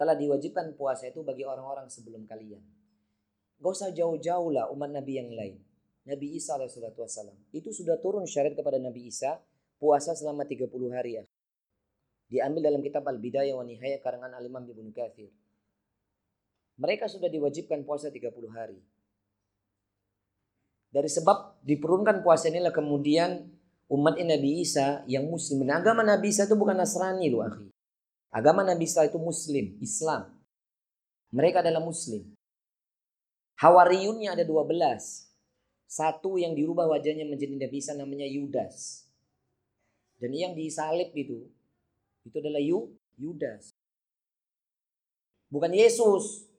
Telah diwajibkan puasa itu bagi orang-orang sebelum kalian. Gak usah jauh-jauh lah umat Nabi yang lain. Nabi Isa alaihissalam. Itu sudah turun syariat kepada Nabi Isa puasa selama 30 hari ya. Diambil dalam kitab Al-Bidayah wa Nihayah karangan Al-Imam Ibnu Katsir. Mereka sudah diwajibkan puasa 30 hari. Dari sebab diperunkan puasa inilah kemudian umat Nabi Isa yang muslim. Nah, agama Nabi Isa itu bukan Nasrani loh akhi. Agama Nabi Isa itu muslim, Islam. Mereka adalah muslim. Hawariyunnya ada 12. Satu yang dirubah wajahnya menjadi Nabi Isa namanya Yudas. Dan yang disalib itu, itu adalah Yu, Yudas. Bukan Yesus.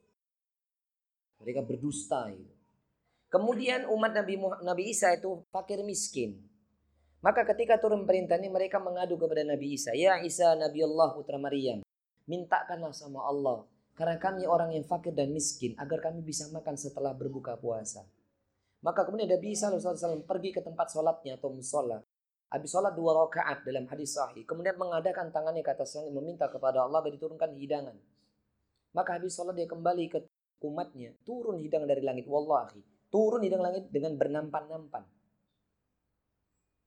Mereka berdusta itu. Kemudian umat Nabi Nabi Isa itu fakir miskin. Maka ketika turun perintah ini mereka mengadu kepada Nabi Isa. Ya Isa Nabi Allah putra Maryam. Mintakanlah sama Allah. Karena kami orang yang fakir dan miskin. Agar kami bisa makan setelah berbuka puasa. Maka kemudian Nabi SAW pergi ke tempat sholatnya atau musola. Habis sholat dua rakaat dalam hadis sahih. Kemudian mengadakan tangannya ke atas langit meminta kepada Allah agar diturunkan hidangan. Maka habis sholat dia kembali ke umatnya. Turun hidangan dari langit. Wallahi. Turun hidangan langit dengan bernampan-nampan.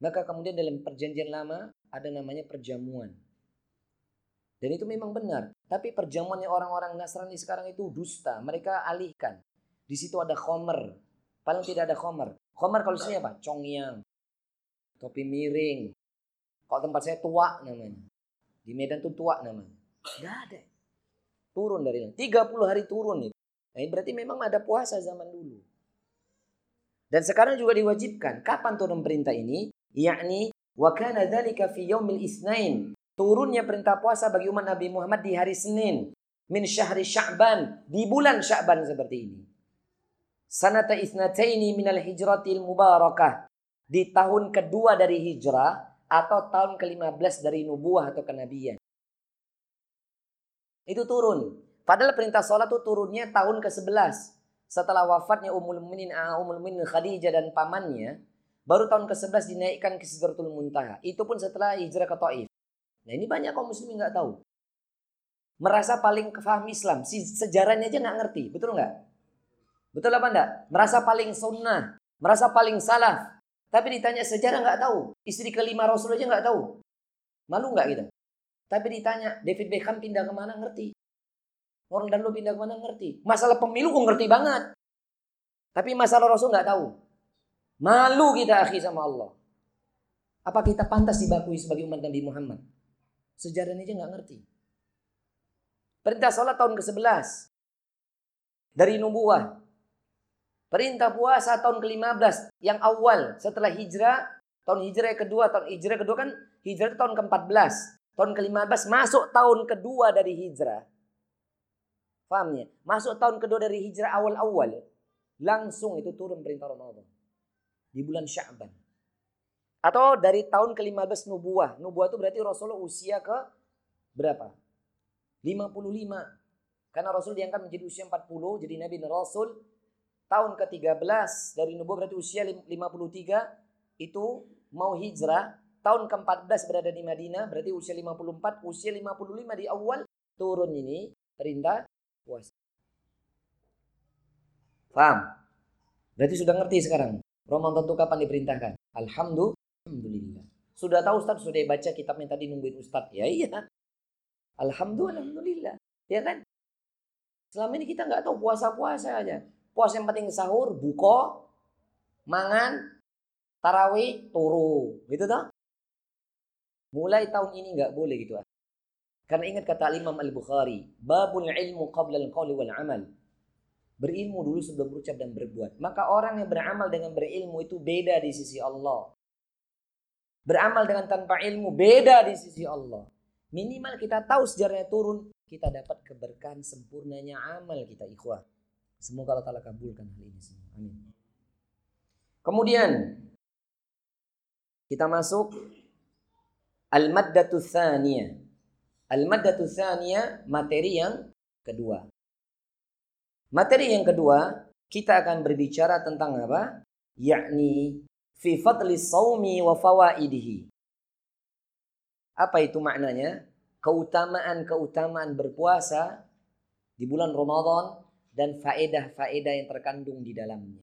Maka kemudian dalam perjanjian lama ada namanya perjamuan. Dan itu memang benar. Tapi perjamuannya orang-orang Nasrani sekarang itu dusta. Mereka alihkan. Di situ ada khomer. Paling tidak ada khomer. Khomer kalau sini apa? Congyang. Topi miring. Kalau tempat saya tua namanya. Di Medan tuh tua namanya. Gak ada. Turun dari 30 hari turun itu. Nah, berarti memang ada puasa zaman dulu. Dan sekarang juga diwajibkan. Kapan turun perintah ini? yakni wa kana dzalika fi yaumil isnain turunnya perintah puasa bagi umat Nabi Muhammad di hari Senin min syahri Sya'ban di bulan Sya'ban seperti ini sanata isnataini minal hijratil mubarakah di tahun kedua dari hijrah atau tahun ke-15 dari nubuah atau kenabian itu turun padahal perintah sholat itu turunnya tahun ke-11 setelah wafatnya Ummul Mukminin Ummul Mukminin Khadijah dan pamannya Baru tahun ke-11 dinaikkan ke Sidratul Muntaha. Itu pun setelah hijrah ke Taif. Nah ini banyak kaum muslimin nggak tahu. Merasa paling kefaham Islam. Sejarahnya aja nggak ngerti. Betul nggak? Betul apa enggak? Merasa paling sunnah. Merasa paling salah. Tapi ditanya sejarah nggak tahu. Istri kelima Rasul aja nggak tahu. Malu nggak kita? Tapi ditanya David Beckham pindah ke mana ngerti. Orang dan lu pindah ke mana ngerti. Masalah pemilu gue ngerti banget. Tapi masalah Rasul nggak tahu. Malu kita akhi sama Allah. Apa kita pantas dibakui sebagai umat Nabi Muhammad? Sejarahnya aja nggak ngerti. Perintah sholat tahun ke-11. Dari nubuah. Perintah puasa tahun ke-15. Yang awal setelah hijrah. Tahun hijrah kedua. Tahun hijrah kedua kan hijrah tahun ke-14. Tahun ke-15 masuk tahun kedua dari hijrah. Fahamnya? Masuk tahun kedua dari hijrah awal-awal. Langsung itu turun perintah Ramadan di bulan Sya'ban. Atau dari tahun ke-15 nubuah. Nubuah itu berarti Rasulullah usia ke berapa? 55. Karena Rasul diangkat menjadi usia 40, jadi Nabi Rasul. Tahun ke-13 dari nubuah berarti usia 53 itu mau hijrah. Tahun ke-14 berada di Madinah berarti usia 54, usia 55 di awal turun ini perintah puasa. Paham? Berarti sudah ngerti sekarang. Ramadan itu kapan diperintahkan? Alhamdulillah. Sudah tahu Ustaz, sudah baca kitabnya tadi nungguin Ustaz. Ya iya. Alhamdulillah. Ya kan? Selama ini kita nggak tahu puasa-puasa aja. Puasa yang penting sahur, buko, mangan, tarawih, turu. Gitu toh? Mulai tahun ini nggak boleh gitu. Karena ingat kata Imam Al-Bukhari, babul ilmu qabla al-qawli wal amal. Berilmu dulu sebelum berucap dan berbuat. Maka orang yang beramal dengan berilmu itu beda di sisi Allah. Beramal dengan tanpa ilmu beda di sisi Allah. Minimal kita tahu sejarahnya turun, kita dapat keberkahan sempurnanya amal kita ikhwah. Semoga Allah Ta'ala kabulkan hal ini semua. Amin. Kemudian kita masuk al-maddatu tsaniyah. Al-maddatu tsaniyah materi yang kedua. Materi yang kedua, kita akan berbicara tentang apa? Yakni fi fadli saumi wa fawaidihi. Apa itu maknanya? Keutamaan-keutamaan berpuasa di bulan Ramadan dan faedah-faedah yang terkandung di dalamnya.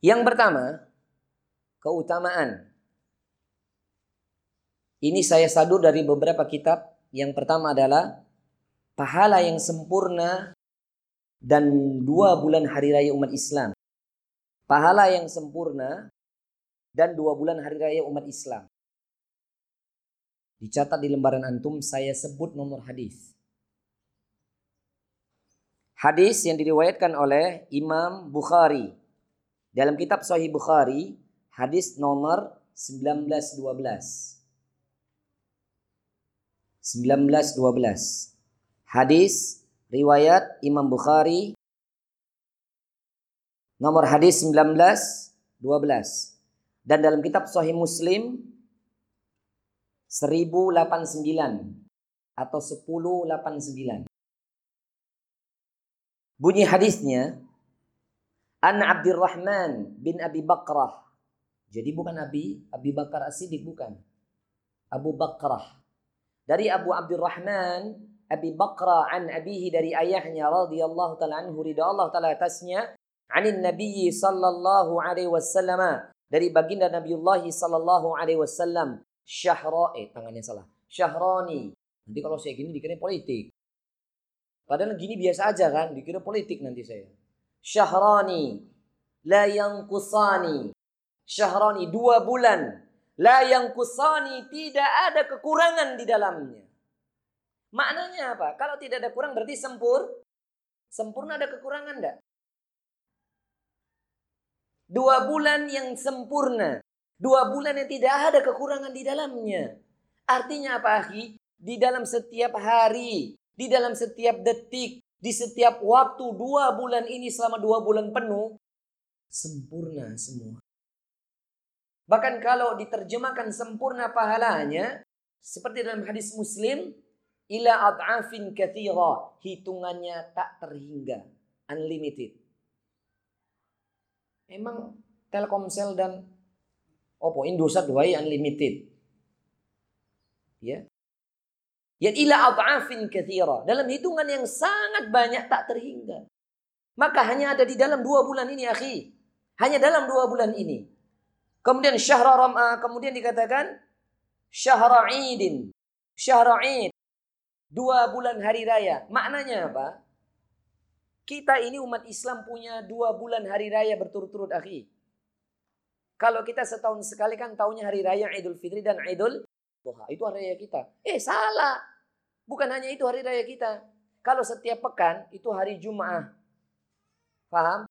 Yang pertama, keutamaan. Ini saya sadur dari beberapa kitab. Yang pertama adalah pahala yang sempurna dan dua bulan hari raya umat Islam. Pahala yang sempurna dan dua bulan hari raya umat Islam. Dicatat di lembaran antum saya sebut nomor hadis. Hadis yang diriwayatkan oleh Imam Bukhari. Dalam kitab Sahih Bukhari, hadis nomor 1912. 1912. Hadis riwayat Imam Bukhari nomor hadis 19 12 dan dalam kitab Sahih Muslim 1089 atau 1089 Bunyi hadisnya An Abdurrahman bin Abi Bakrah. Jadi bukan Abi Abi Bakar As-Siddiq bukan. Abu Bakrah. Dari Abu Abdurrahman Abi Bakrah an abihi dari ayahnya radhiyallahu taala anhu ridha Allah taala atasnya anin Nabi sallallahu alaihi wasallam dari baginda Nabiullah sallallahu alaihi wasallam syahra eh tangannya salah. Syahrani. Nanti kalau saya gini dikira politik. Padahal gini biasa aja kan, dikira politik nanti saya. Syahrani la yanqusani. Syahrani dua bulan La yang kusani tidak ada kekurangan di dalamnya. Maknanya apa? Kalau tidak ada kurang berarti sempur. Sempurna ada kekurangan enggak? Dua bulan yang sempurna. Dua bulan yang tidak ada kekurangan di dalamnya. Artinya apa, akhi? Di dalam setiap hari, di dalam setiap detik, di setiap waktu dua bulan ini selama dua bulan penuh, sempurna semua. Bahkan kalau diterjemahkan sempurna pahalanya, seperti dalam hadis Muslim, ila ad'afin kathira, hitungannya tak terhingga, unlimited. Emang Telkomsel dan Oppo Indosat Huawei unlimited. Ya. Ya ila ad'afin kathira, dalam hitungan yang sangat banyak tak terhingga. Maka hanya ada di dalam dua bulan ini, akhi. Hanya dalam dua bulan ini. Kemudian syahra ram'a, kemudian dikatakan syahra idin. Syahra id. Dua bulan hari raya. Maknanya apa? Kita ini umat Islam punya dua bulan hari raya berturut-turut akhi. Kalau kita setahun sekali kan tahunya hari raya Idul Fitri dan Idul Duha. Itu hari raya kita. Eh salah. Bukan hanya itu hari raya kita. Kalau setiap pekan itu hari Jumat. Paham?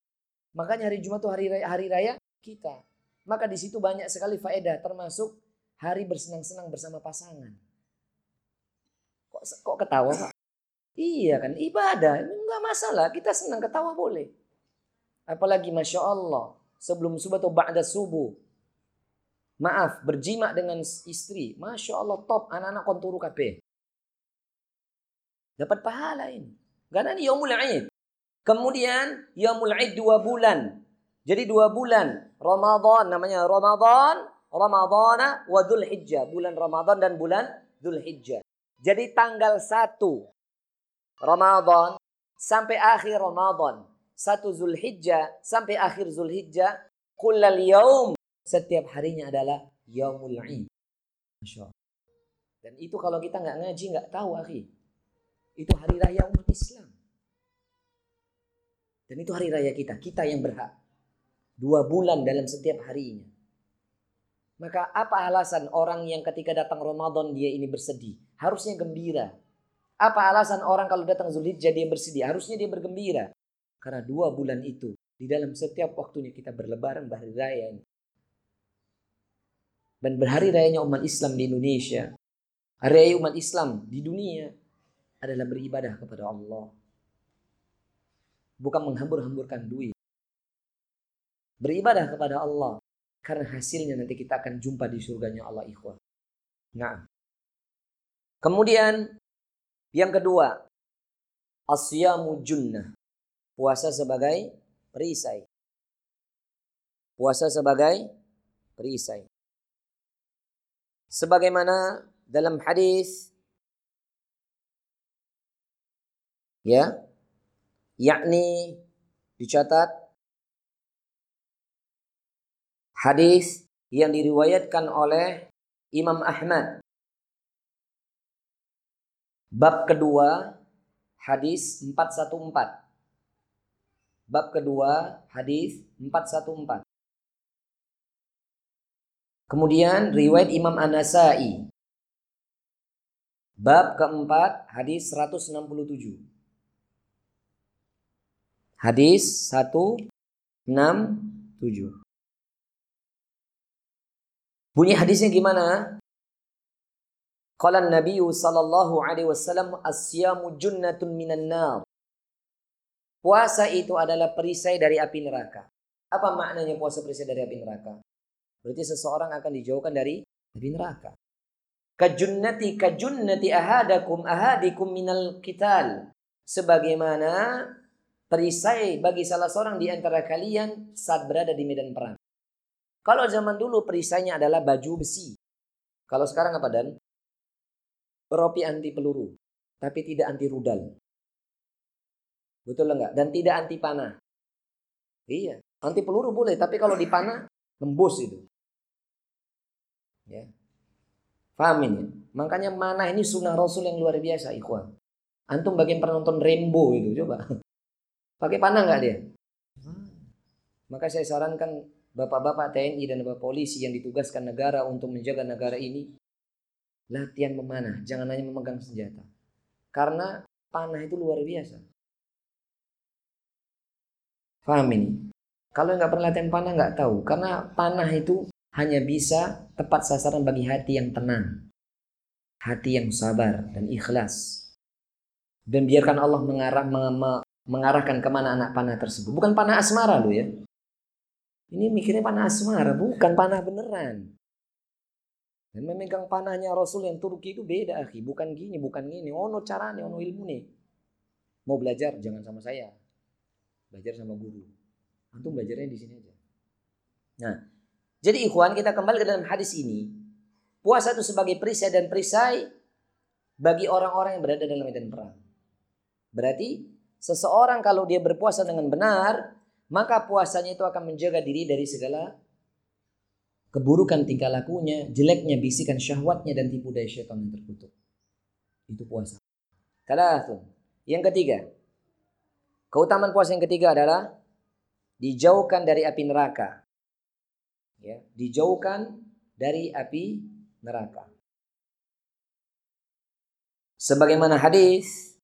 Makanya hari Jumat itu hari raya, hari raya kita. Maka di situ banyak sekali faedah termasuk hari bersenang-senang bersama pasangan. Kok kok ketawa? Iya kan, ibadah. Enggak masalah, kita senang ketawa boleh. Apalagi Masya Allah, sebelum subuh atau ba'da subuh. Maaf, berjima dengan istri. Masya Allah, top. Anak-anak konturu kape. Dapat pahala ini. Karena ini Yomul Aid. Kemudian Yomul Aid dua bulan. Jadi dua bulan. Ramadan namanya Ramadan. Ramadana wa Dhul Hijjah. Bulan Ramadan dan bulan Dhul Hijjah. Jadi tanggal 1 Ramadan sampai akhir Ramadan. Satu Zulhijjah sampai akhir Zulhijjah. Kullal yaum. Setiap harinya adalah Yaumul Allah. Dan itu kalau kita nggak ngaji nggak tahu akhi. Itu hari raya umat Islam. Dan itu hari raya kita. Kita yang berhak. Dua bulan dalam setiap harinya. Maka apa alasan orang yang ketika datang Ramadan dia ini bersedih? Harusnya gembira. Apa alasan orang kalau datang Zulhijjah dia bersedih? Harusnya dia bergembira. Karena dua bulan itu di dalam setiap waktunya kita berlebaran berhari raya ini. Dan berhari rayanya umat Islam di Indonesia. Hari raya umat Islam di dunia adalah beribadah kepada Allah. Bukan menghambur-hamburkan duit beribadah kepada Allah karena hasilnya nanti kita akan jumpa di surganya Allah ikhwah. Nah. Kemudian yang kedua, asyamu junnah. Puasa sebagai perisai. Puasa sebagai perisai. Sebagaimana dalam hadis ya yakni dicatat Hadis yang diriwayatkan oleh Imam Ahmad. Bab kedua hadis 414. Bab kedua hadis 414. Kemudian riwayat Imam An-Nasai. Bab keempat hadis 167. Hadis 167. Bunyi hadisnya gimana? Qala Nabi sallallahu alaihi wasallam asyamu junnatun minan nar. Puasa itu adalah perisai dari api neraka. Apa maknanya puasa perisai dari api neraka? Berarti seseorang akan dijauhkan dari api neraka. Kajunnati kajunnati ahadakum ahadikum minal kital. Sebagaimana perisai bagi salah seorang di antara kalian saat berada di medan perang. Kalau zaman dulu perisainya adalah baju besi. Kalau sekarang apa dan? Ropi anti peluru, tapi tidak anti rudal. Betul enggak? Dan tidak anti panah. Iya, anti peluru boleh, tapi kalau dipanah tembus itu. Ya. Paham ini? Makanya mana ini sunnah Rasul yang luar biasa, ikhwan. Antum bagian penonton Rainbow itu, coba. Pakai panah nggak dia? Maka saya sarankan bapak-bapak TNI dan bapak polisi yang ditugaskan negara untuk menjaga negara ini latihan memanah, jangan hanya memegang senjata. Karena panah itu luar biasa. Paham ini? Kalau nggak pernah latihan panah nggak tahu. Karena panah itu hanya bisa tepat sasaran bagi hati yang tenang. Hati yang sabar dan ikhlas. Dan biarkan Allah mengarah, mengarahkan ke mana anak panah tersebut. Bukan panah asmara lo ya. Ini mikirnya panah asmara, bukan panah beneran. Dan memegang panahnya Rasul yang Turki itu beda, akhi. Bukan gini, bukan gini. Ono caranya, ono ilmu nih. Mau belajar, jangan sama saya. Belajar sama guru. Antum belajarnya di sini aja. Nah, jadi ikhwan kita kembali ke dalam hadis ini. Puasa itu sebagai perisai dan perisai bagi orang-orang yang berada dalam medan perang. Berarti seseorang kalau dia berpuasa dengan benar, maka puasanya itu akan menjaga diri dari segala keburukan tingkah lakunya, jeleknya bisikan syahwatnya dan tipu daya syaitan yang terkutuk. Itu puasa. Kalau Yang ketiga, Keutamaan puasa yang ketiga adalah dijauhkan dari api neraka. Ya, dijauhkan dari api neraka. Sebagaimana hadis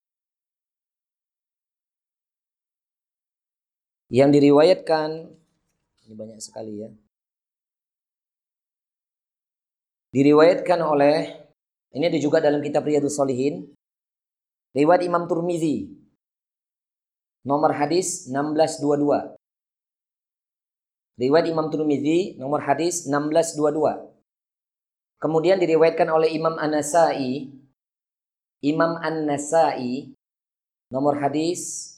yang diriwayatkan ini banyak sekali ya. Diriwayatkan oleh ini ada juga dalam kitab Riyadhus Shalihin riwayat Imam Turmizi nomor hadis 1622. Riwayat Imam Tirmizi nomor hadis 1622. Kemudian diriwayatkan oleh Imam An-Nasai Imam An-Nasai nomor hadis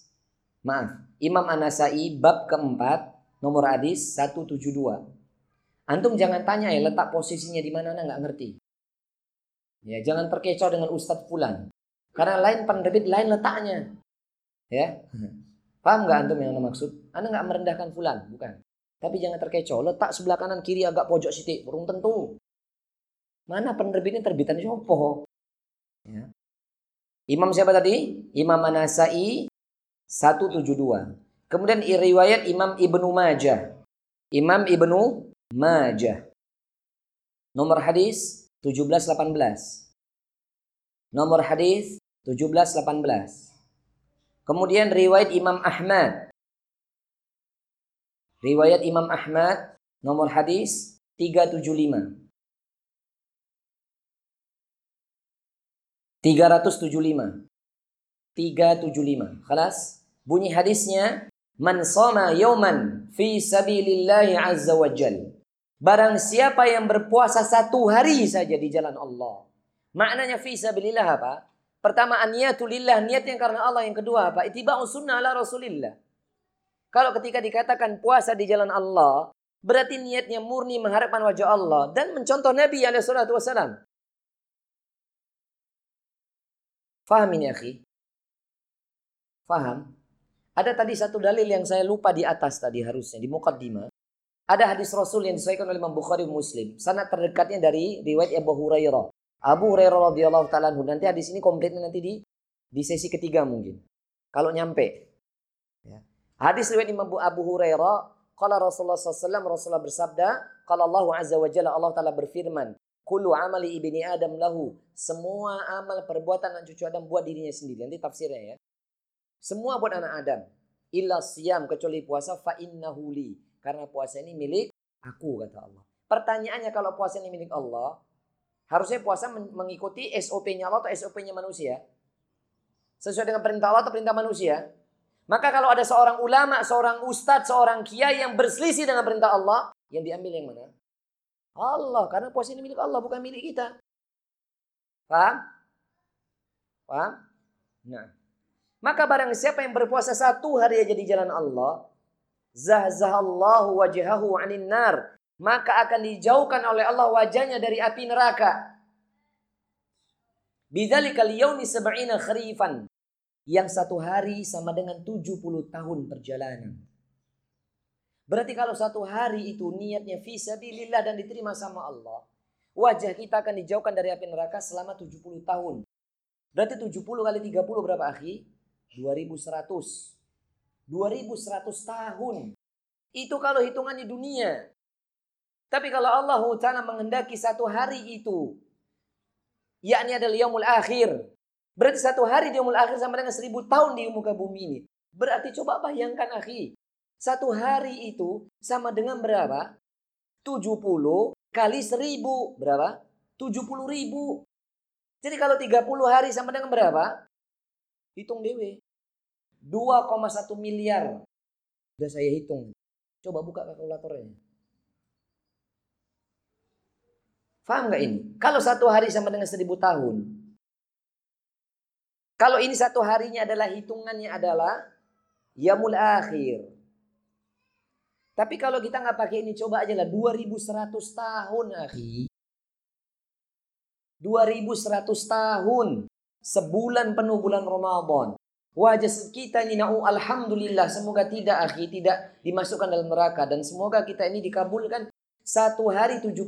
maaf, Imam An-Nasai bab keempat nomor hadis 172. Antum jangan tanya ya letak posisinya di mana nggak ngerti. Ya, jangan terkecoh dengan Ustadz Fulan. Karena lain penerbit lain letaknya. Ya. Paham nggak antum yang maksud? Anda nggak merendahkan fulan, bukan. Tapi jangan terkecoh. Letak sebelah kanan kiri agak pojok sitik, burung tentu. Mana penerbitnya terbitan siapa? Ya. Imam siapa tadi? Imam Anasai 172. Kemudian riwayat Imam Ibnu Majah. Imam Ibnu Majah. Nomor hadis 1718. Nomor hadis 1718. Kemudian riwayat Imam Ahmad. Riwayat Imam Ahmad nomor hadis 375. 375. 375. Khalas? Bunyi hadisnya Man soma yauman fi sabilillahi azza wa jal. Barang siapa yang berpuasa satu hari saja di jalan Allah. Maknanya fi sabilillah apa? Pertama aniyatulillah, niat yang karena Allah. Yang kedua apa? Itiba'u sunnah ala rasulillah. Kalau ketika dikatakan puasa di jalan Allah, berarti niatnya murni mengharapkan wajah Allah dan mencontoh Nabi alaihi salatu wasalam. Faham ini akhi? Faham? Ada tadi satu dalil yang saya lupa di atas tadi harusnya di mukaddimah. Ada hadis Rasul yang disahkan oleh Imam Bukhari Muslim. Sangat terdekatnya dari riwayat Abu Hurairah. Abu Hurairah radhiyallahu taala nanti hadis ini komplit nanti di di sesi ketiga mungkin. Kalau nyampe. Ya. Hadis riwayat Imam Abu Hurairah, qala Rasulullah SAW Rasulullah bersabda, qala Allah azza wa jalla Allah taala berfirman, "Kullu amali ibni Adam lahu." Semua amal perbuatan anak cucu Adam buat dirinya sendiri. Nanti tafsirnya ya. Semua buat anak Adam. Illa siyam kecuali puasa fa innahu li. Karena puasa ini milik aku kata Allah. Pertanyaannya kalau puasa ini milik Allah, Harusnya puasa mengikuti SOP-nya Allah atau SOP-nya manusia. Sesuai dengan perintah Allah atau perintah manusia. Maka kalau ada seorang ulama, seorang ustadz, seorang kiai yang berselisih dengan perintah Allah, yang diambil yang mana? Allah, karena puasa ini milik Allah, bukan milik kita. Paham? Paham? Nah. Maka barang siapa yang berpuasa satu hari aja di jalan Allah, zahzahallahu wajhahu anin nar, maka akan dijauhkan oleh Allah wajahnya dari api neraka. Bidzalikal yaumi sab'ina kharifan. Yang satu hari sama dengan 70 tahun perjalanan. Berarti kalau satu hari itu niatnya fisabilillah dan diterima sama Allah. Wajah kita akan dijauhkan dari api neraka selama 70 tahun. Berarti 70 kali 30 berapa akhi? 2100. 2100 tahun. Itu kalau hitungan di dunia. Tapi kalau Allah Ta'ala menghendaki satu hari itu yakni adalah yaumul akhir. Berarti satu hari di yaumul akhir sama dengan seribu tahun di muka bumi ini. Berarti coba bayangkan akhi. Satu hari itu sama dengan berapa? 70 kali seribu. Berapa? 70 ribu. Jadi kalau 30 hari sama dengan berapa? Hitung dewe. 2,1 miliar. Sudah saya hitung. Coba buka kalkulatornya. Faham nggak ini? Kalau satu hari sama dengan seribu tahun. Kalau ini satu harinya adalah hitungannya adalah yamul akhir. Tapi kalau kita nggak pakai ini coba aja lah 2100 tahun akhi. 2100 tahun. Sebulan penuh bulan Ramadan. Wajah kita ini na'u alhamdulillah semoga tidak akhi tidak dimasukkan dalam neraka dan semoga kita ini dikabulkan satu hari 70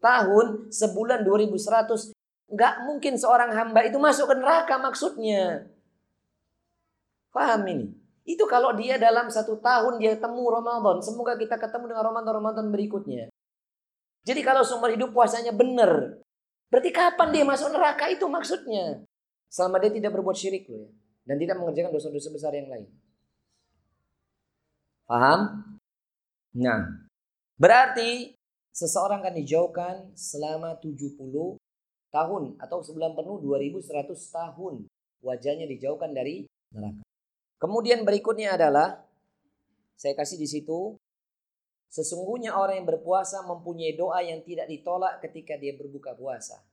tahun, sebulan 2100. Nggak mungkin seorang hamba itu masuk ke neraka maksudnya. Paham ini? Itu kalau dia dalam satu tahun dia temu Ramadan. Semoga kita ketemu dengan Ramadan-Ramadan berikutnya. Jadi kalau seumur hidup puasanya benar. Berarti kapan dia masuk neraka itu maksudnya. Selama dia tidak berbuat syirik loh ya. Dan tidak mengerjakan dosa-dosa besar yang lain. Paham? Nah, Berarti seseorang akan dijauhkan selama 70 tahun atau sebulan penuh 2100 tahun. Wajahnya dijauhkan dari neraka. Kemudian berikutnya adalah saya kasih di situ sesungguhnya orang yang berpuasa mempunyai doa yang tidak ditolak ketika dia berbuka puasa.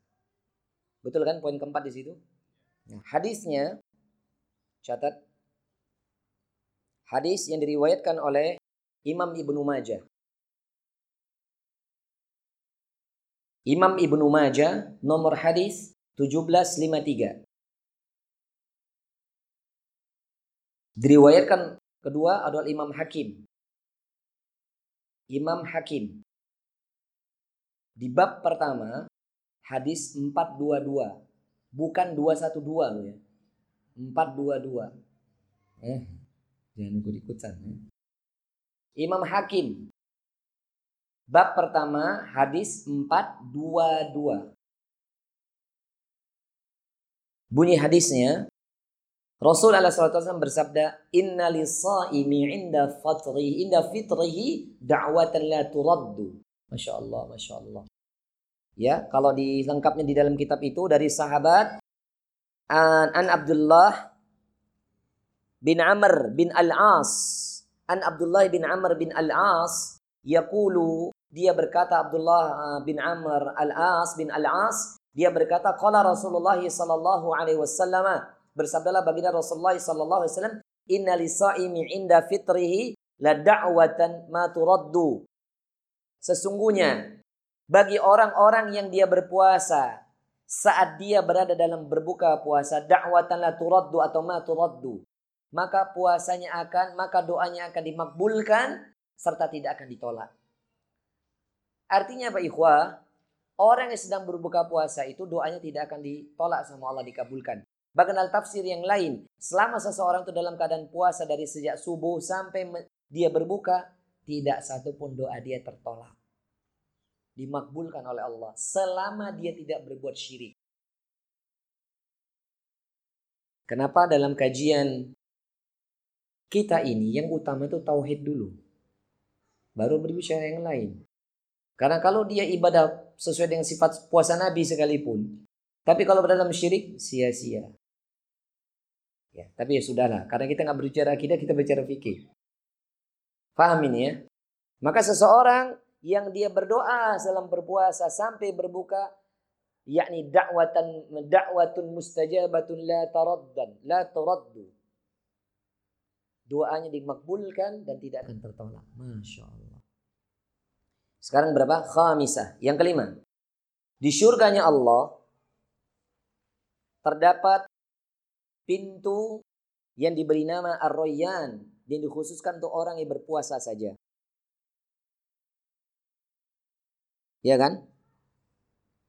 Betul kan poin keempat di situ? Hadisnya catat hadis yang diriwayatkan oleh Imam Ibnu Majah Imam Ibnu Majah nomor hadis 1753. Diriwayatkan kedua adalah Imam Hakim. Imam Hakim. Di bab pertama hadis 422. Bukan 212 loh ya. 422. Eh, jangan ikut-ikutan ya. Imam Hakim Bab pertama hadis 422. Bunyi hadisnya Rasul Allah SAW bersabda Inna lisa'imi inda fatrihi inda fitrihi da'watan la turaddu. Masya Allah, Masya Allah. Ya, kalau dilengkapnya di dalam kitab itu dari sahabat An, An Abdullah bin Amr bin Al-As. An Abdullah bin Amr bin Al-As yaqulu dia berkata Abdullah uh, bin Amr Al-As bin Al-As dia berkata qala Rasulullah sallallahu alaihi wasallam bersabdalah baginda Rasulullah sallallahu alaihi wasallam inna lisaimi inda fitrihi la da'watan ma turaddu sesungguhnya bagi orang-orang yang dia berpuasa saat dia berada dalam berbuka puasa da'watan la atau ma turaddu maka puasanya akan maka doanya akan dimakbulkan serta tidak akan ditolak Artinya Pak Ikhwah, orang yang sedang berbuka puasa itu doanya tidak akan ditolak sama Allah dikabulkan. Bahkan al tafsir yang lain, selama seseorang itu dalam keadaan puasa dari sejak subuh sampai dia berbuka, tidak satu pun doa dia tertolak. Dimakbulkan oleh Allah selama dia tidak berbuat syirik. Kenapa dalam kajian kita ini yang utama itu tauhid dulu. Baru berbicara yang lain. Karena kalau dia ibadah sesuai dengan sifat puasa Nabi sekalipun, tapi kalau berdalam syirik sia-sia. Ya, tapi ya sudahlah, karena kita nggak berbicara akidah, kita bicara fikih. Paham ini ya? Maka seseorang yang dia berdoa dalam berpuasa sampai berbuka yakni dakwatan dakwatun mustajabatun la taraddan la taraddu doanya dimakbulkan dan tidak akan tertolak. Masya Allah. Sekarang berapa? Khamisah. Yang kelima. Di surganya Allah terdapat pintu yang diberi nama Ar-Royan yang dikhususkan untuk orang yang berpuasa saja. Ya kan?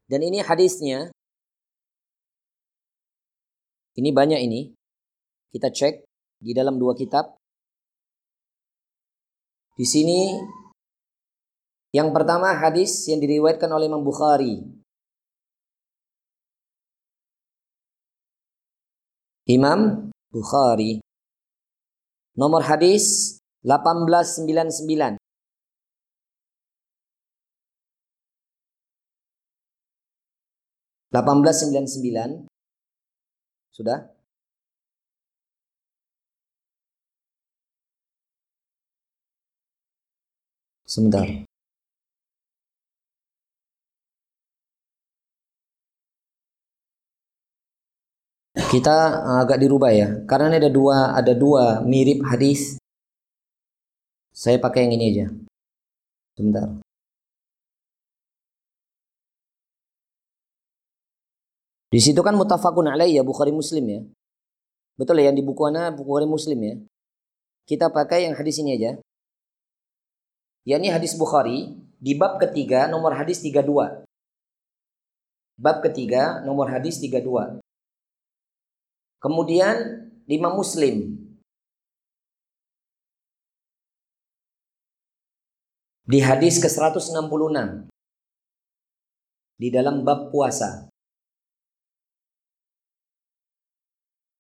Dan ini hadisnya. Ini banyak ini. Kita cek di dalam dua kitab. Di sini yang pertama hadis yang diriwayatkan oleh Imam Bukhari. Imam Bukhari. Nomor hadis 1899. Delapan belas sembilan sembilan sudah Sebentar. Kita agak dirubah ya, karena ini ada dua ada dua mirip hadis. Saya pakai yang ini aja. Sebentar. Di situ kan mutafakun alaih ya Bukhari Muslim ya. Betul ya yang di buku ana Bukhari Muslim ya. Kita pakai yang hadis ini aja yakni hadis Bukhari di bab ketiga nomor hadis 32. Bab ketiga nomor hadis 32. Kemudian lima Muslim di hadis ke-166 di dalam bab puasa.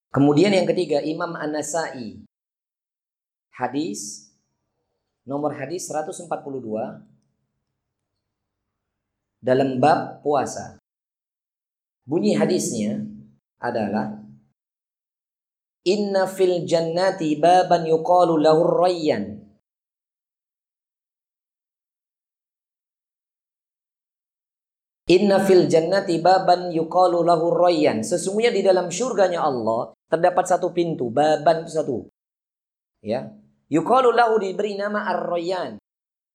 Kemudian yang ketiga Imam An-Nasai hadis nomor hadis 142 dalam bab puasa. Bunyi hadisnya adalah Inna fil jannati baban yuqalu lahur rayyan. Inna fil jannati baban yuqalu lahur rayyan. Sesungguhnya di dalam syurganya Allah terdapat satu pintu, baban itu satu. Ya, Yuqalu lahu diberi nama Ar-Rayyan.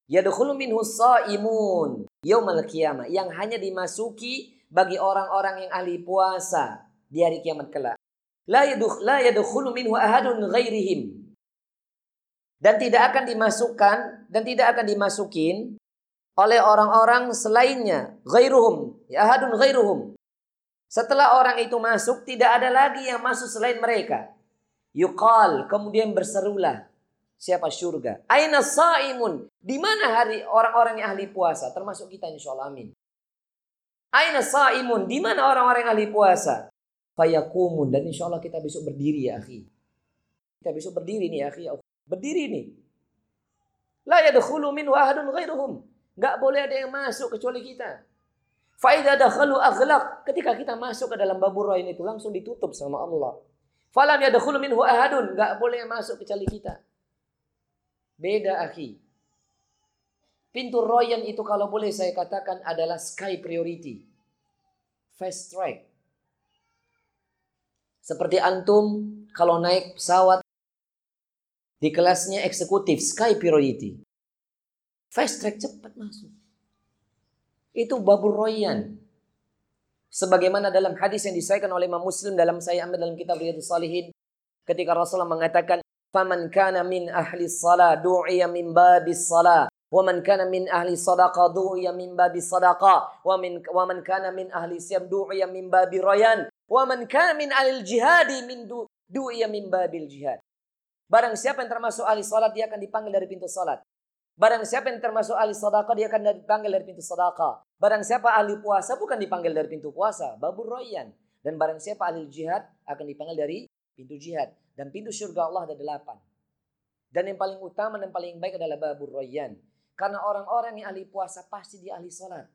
Yadkhulu minhu shaimun yaumal qiyamah yang hanya dimasuki bagi orang-orang yang ahli puasa di hari kiamat kelak. La yadukh la yadkhulu minhu ahadun ghairihim. Dan tidak akan dimasukkan dan tidak akan dimasukin oleh orang-orang selainnya, ghairuhum, ahadun ghairuhum. Setelah orang itu masuk, tidak ada lagi yang masuk selain mereka. Yuqal, kemudian berserulah siapa surga. Aina saimun. Di mana hari orang-orang yang ahli puasa? Termasuk kita insya Allah amin. Aina saimun. Di mana orang-orang yang ahli puasa? Fayakumun. Dan insya Allah kita besok berdiri ya akhi. Kita besok berdiri nih ya akhi. Berdiri nih. La yadkhulu min wahadun ghairuhum. Gak boleh ada yang masuk kecuali kita. Faidah dakhalu aghlaq. Ketika kita masuk ke dalam babur roin itu langsung ditutup sama Allah. Falam yadkhulu minhu ahadun. Gak boleh masuk kecuali kita. Beda akhi. Pintu royan itu kalau boleh saya katakan adalah sky priority. Fast track. Seperti antum kalau naik pesawat di kelasnya eksekutif sky priority. Fast track cepat masuk. Itu babur royan. Sebagaimana dalam hadis yang disahkan oleh Imam Muslim dalam saya ambil dalam kitab Riyadhus Salihin ketika Rasulullah mengatakan faman kana min ahli salah du'iya min babis salah wa man kana min ahli sadaqah du'iya min babis sadaqah wa min wa man kana min ahli siyam du'iya min babi rayan wa man kana min ahli jihadi min du, du'iya min babil jihad Barang siapa yang termasuk ahli salat dia akan dipanggil dari pintu salat. Barang siapa yang termasuk ahli sedekah dia akan dipanggil dari pintu sedekah. Barang siapa ahli puasa bukan dipanggil dari pintu puasa, babur royan. Dan barang siapa ahli jihad akan dipanggil dari pintu jihad. Dan pintu surga Allah ada delapan. Dan yang paling utama dan paling baik adalah babur royan. Karena orang-orang yang ahli puasa pasti dia ahli sholat.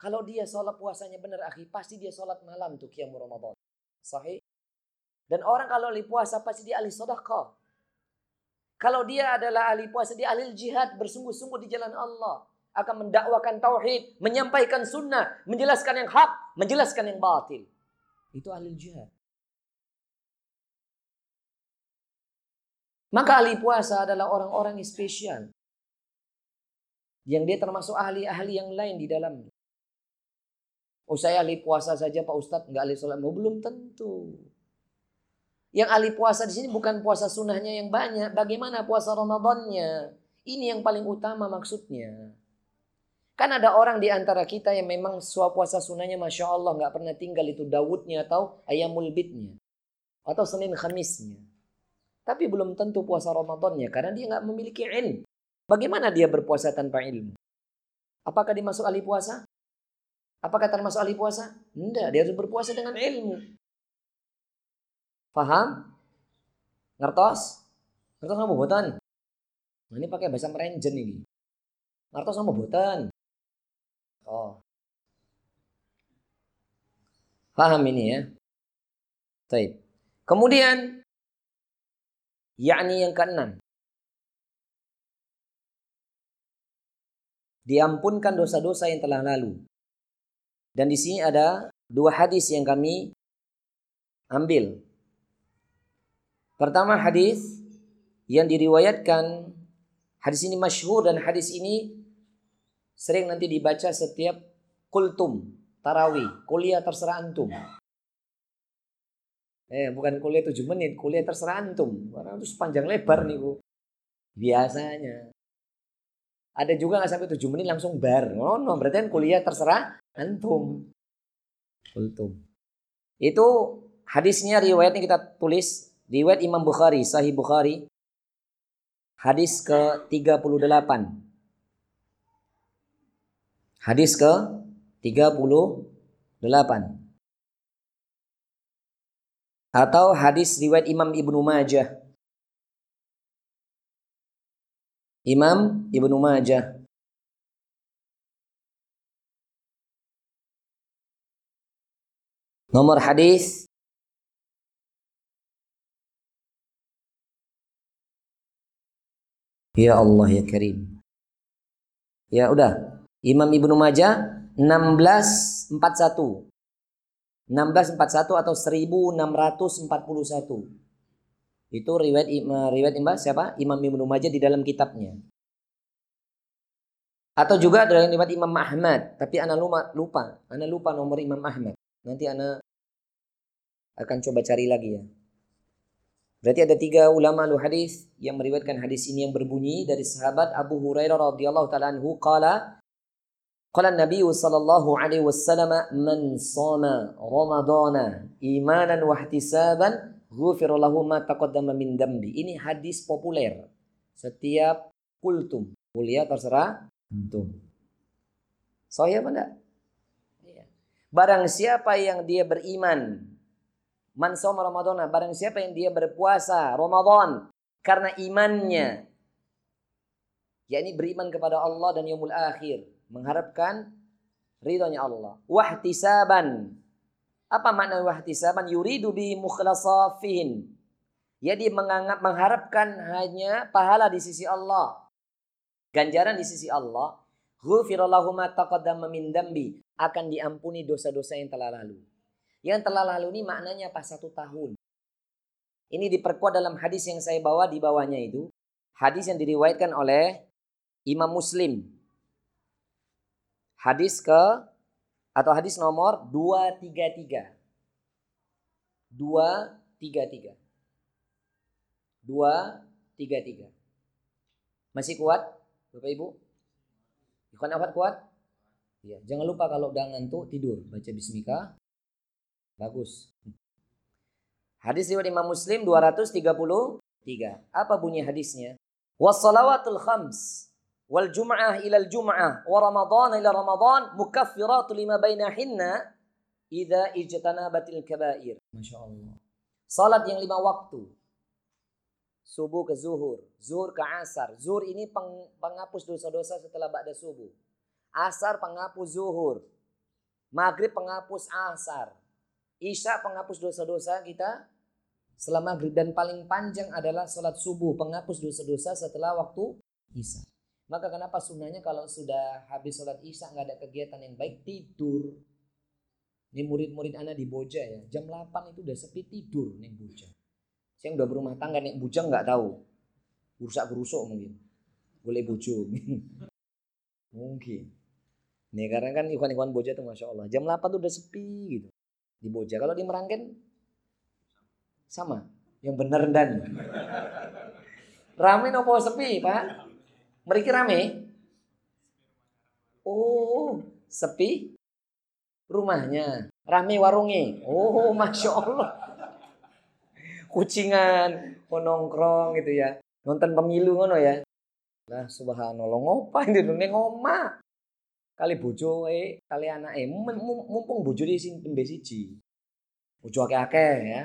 Kalau dia sholat puasanya benar akhi, pasti dia sholat malam tuh kiamu Ramadan. Sahih? Dan orang kalau ahli puasa pasti dia ahli sodakah. Kalau dia adalah ahli puasa, dia ahli jihad, bersungguh-sungguh di jalan Allah. Akan mendakwakan tauhid, menyampaikan sunnah, menjelaskan yang hak, menjelaskan yang batil. Itu ahli jihad. Maka ahli puasa adalah orang-orang yang spesial. Yang dia termasuk ahli-ahli yang lain di dalamnya. Oh saya ahli puasa saja Pak Ustadz, nggak ahli sholat. Oh, belum tentu. Yang ahli puasa di sini bukan puasa sunnahnya yang banyak. Bagaimana puasa Ramadannya? Ini yang paling utama maksudnya. Kan ada orang di antara kita yang memang suap puasa sunnahnya Masya Allah nggak pernah tinggal itu Dawudnya atau ayamul bidnya. Atau Senin Khamisnya. Tapi belum tentu puasa Ramadannya karena dia nggak memiliki ilmu. Bagaimana dia berpuasa tanpa ilmu? Apakah dimasuk ahli puasa? Apakah termasuk ahli puasa? Tidak, dia harus berpuasa dengan ilmu. Faham? Ngertos? Ngertos kamu botan? Nah, ini pakai bahasa merenjen ini. Ngertos kamu botan? Oh. Paham ini ya? Baik. Kemudian yakni yang keenam. Diampunkan dosa-dosa yang telah lalu. Dan di sini ada dua hadis yang kami ambil. Pertama hadis yang diriwayatkan hadis ini masyhur dan hadis ini sering nanti dibaca setiap kultum, tarawih, kuliah terserah antum. Eh, bukan kuliah 7 menit, kuliah terserah antum. Karena itu sepanjang lebar nih, Bu. Biasanya. Ada juga nggak sampai 7 menit langsung bar. Oh, no, berarti kan kuliah terserah antum. Kultum. Itu hadisnya riwayatnya kita tulis riwayat Imam Bukhari, Sahih Bukhari. Hadis ke-38. Hadis ke-38 atau hadis riwayat Imam Ibnu Majah. Imam Ibnu Majah. Nomor hadis Ya Allah ya Karim. Ya udah. Imam Ibnu Majah 1641. 1641 atau 1641. Itu riwayat riwayat Imam siapa? Imam Ibnu Majah di dalam kitabnya. Atau juga dalam riwayat Imam Ahmad, tapi ana lupa, lupa. Ana lupa nomor Imam Ahmad. Nanti ana akan coba cari lagi ya. Berarti ada tiga ulama lu hadis yang meriwayatkan hadis ini yang berbunyi dari sahabat Abu Hurairah radhiyallahu taala anhu qala Qala Nabi sallallahu alaihi wasallam man shoma Ramadana imanan wa ihtisaban ghufira lahu ma taqaddama min dambi. Ini hadis populer. Setiap kultum, kuliah terserah antum. Sahih apa enggak? Iya. Barang siapa yang dia beriman Man shoma Ramadana, barang siapa yang dia berpuasa Ramadan karena imannya yakni beriman kepada Allah dan yaumul akhir mengharapkan ridhonya Allah. Wahtisaban. Apa makna wahtisaban? Yuridu bi mukhlasafin. Jadi menganggap mengharapkan hanya pahala di sisi Allah. Ganjaran di sisi Allah. Ghufirallahu ma taqaddama min dambi. Akan diampuni dosa-dosa yang telah lalu. Yang telah lalu ini maknanya pas satu tahun. Ini diperkuat dalam hadis yang saya bawa di bawahnya itu. Hadis yang diriwayatkan oleh Imam Muslim Hadis ke atau hadis nomor 233. 233. 233. Masih kuat? Bapak Ibu? Ikhwan apa kuat? Ya, jangan lupa kalau udah ngantuk tidur, baca bismika. Bagus. Hadis riwayat Imam Muslim 233. Apa bunyi hadisnya? Wassalawatul khams wal jum'ah ila al jum'ah wa ramadan ila ramadan mukaffiratu lima bainahinna idza ijtanabatil kabair. Masya Allah. Salat yang lima waktu. Subuh ke zuhur, zuhur ke asar. Zuhur ini peng, penghapus dosa-dosa setelah ba'da subuh. Asar penghapus zuhur. Maghrib penghapus asar. Isya penghapus dosa-dosa kita setelah maghrib dan paling panjang adalah sholat subuh penghapus dosa-dosa setelah waktu isya. Maka kenapa sunnahnya kalau sudah habis sholat isya nggak ada kegiatan yang baik tidur. Ini murid-murid anak di Boja ya. Jam 8 itu udah sepi tidur nih Boja. Saya udah berumah tangga nih Bujang nggak tahu. Rusak gerusuk mungkin. Boleh bojo. mungkin. Nih karena kan ikhwan-ikhwan Boja tuh Masya Allah. Jam 8 tuh udah sepi gitu. Di Boja. Kalau di Merangken sama. Yang bener dan. Rame nopo sepi Pak? Mereka rame? Oh sepi rumahnya. Rame warungnya. Oh Masya Allah. Kucingan. Nongkrong gitu ya. Nonton pemilu ngono ya. Lah subhanallah ngopain di dunia ngoma kali bojo eh kali anak eh mumpung bojo di sini tembe siji. Bojo akeh-akeh ya.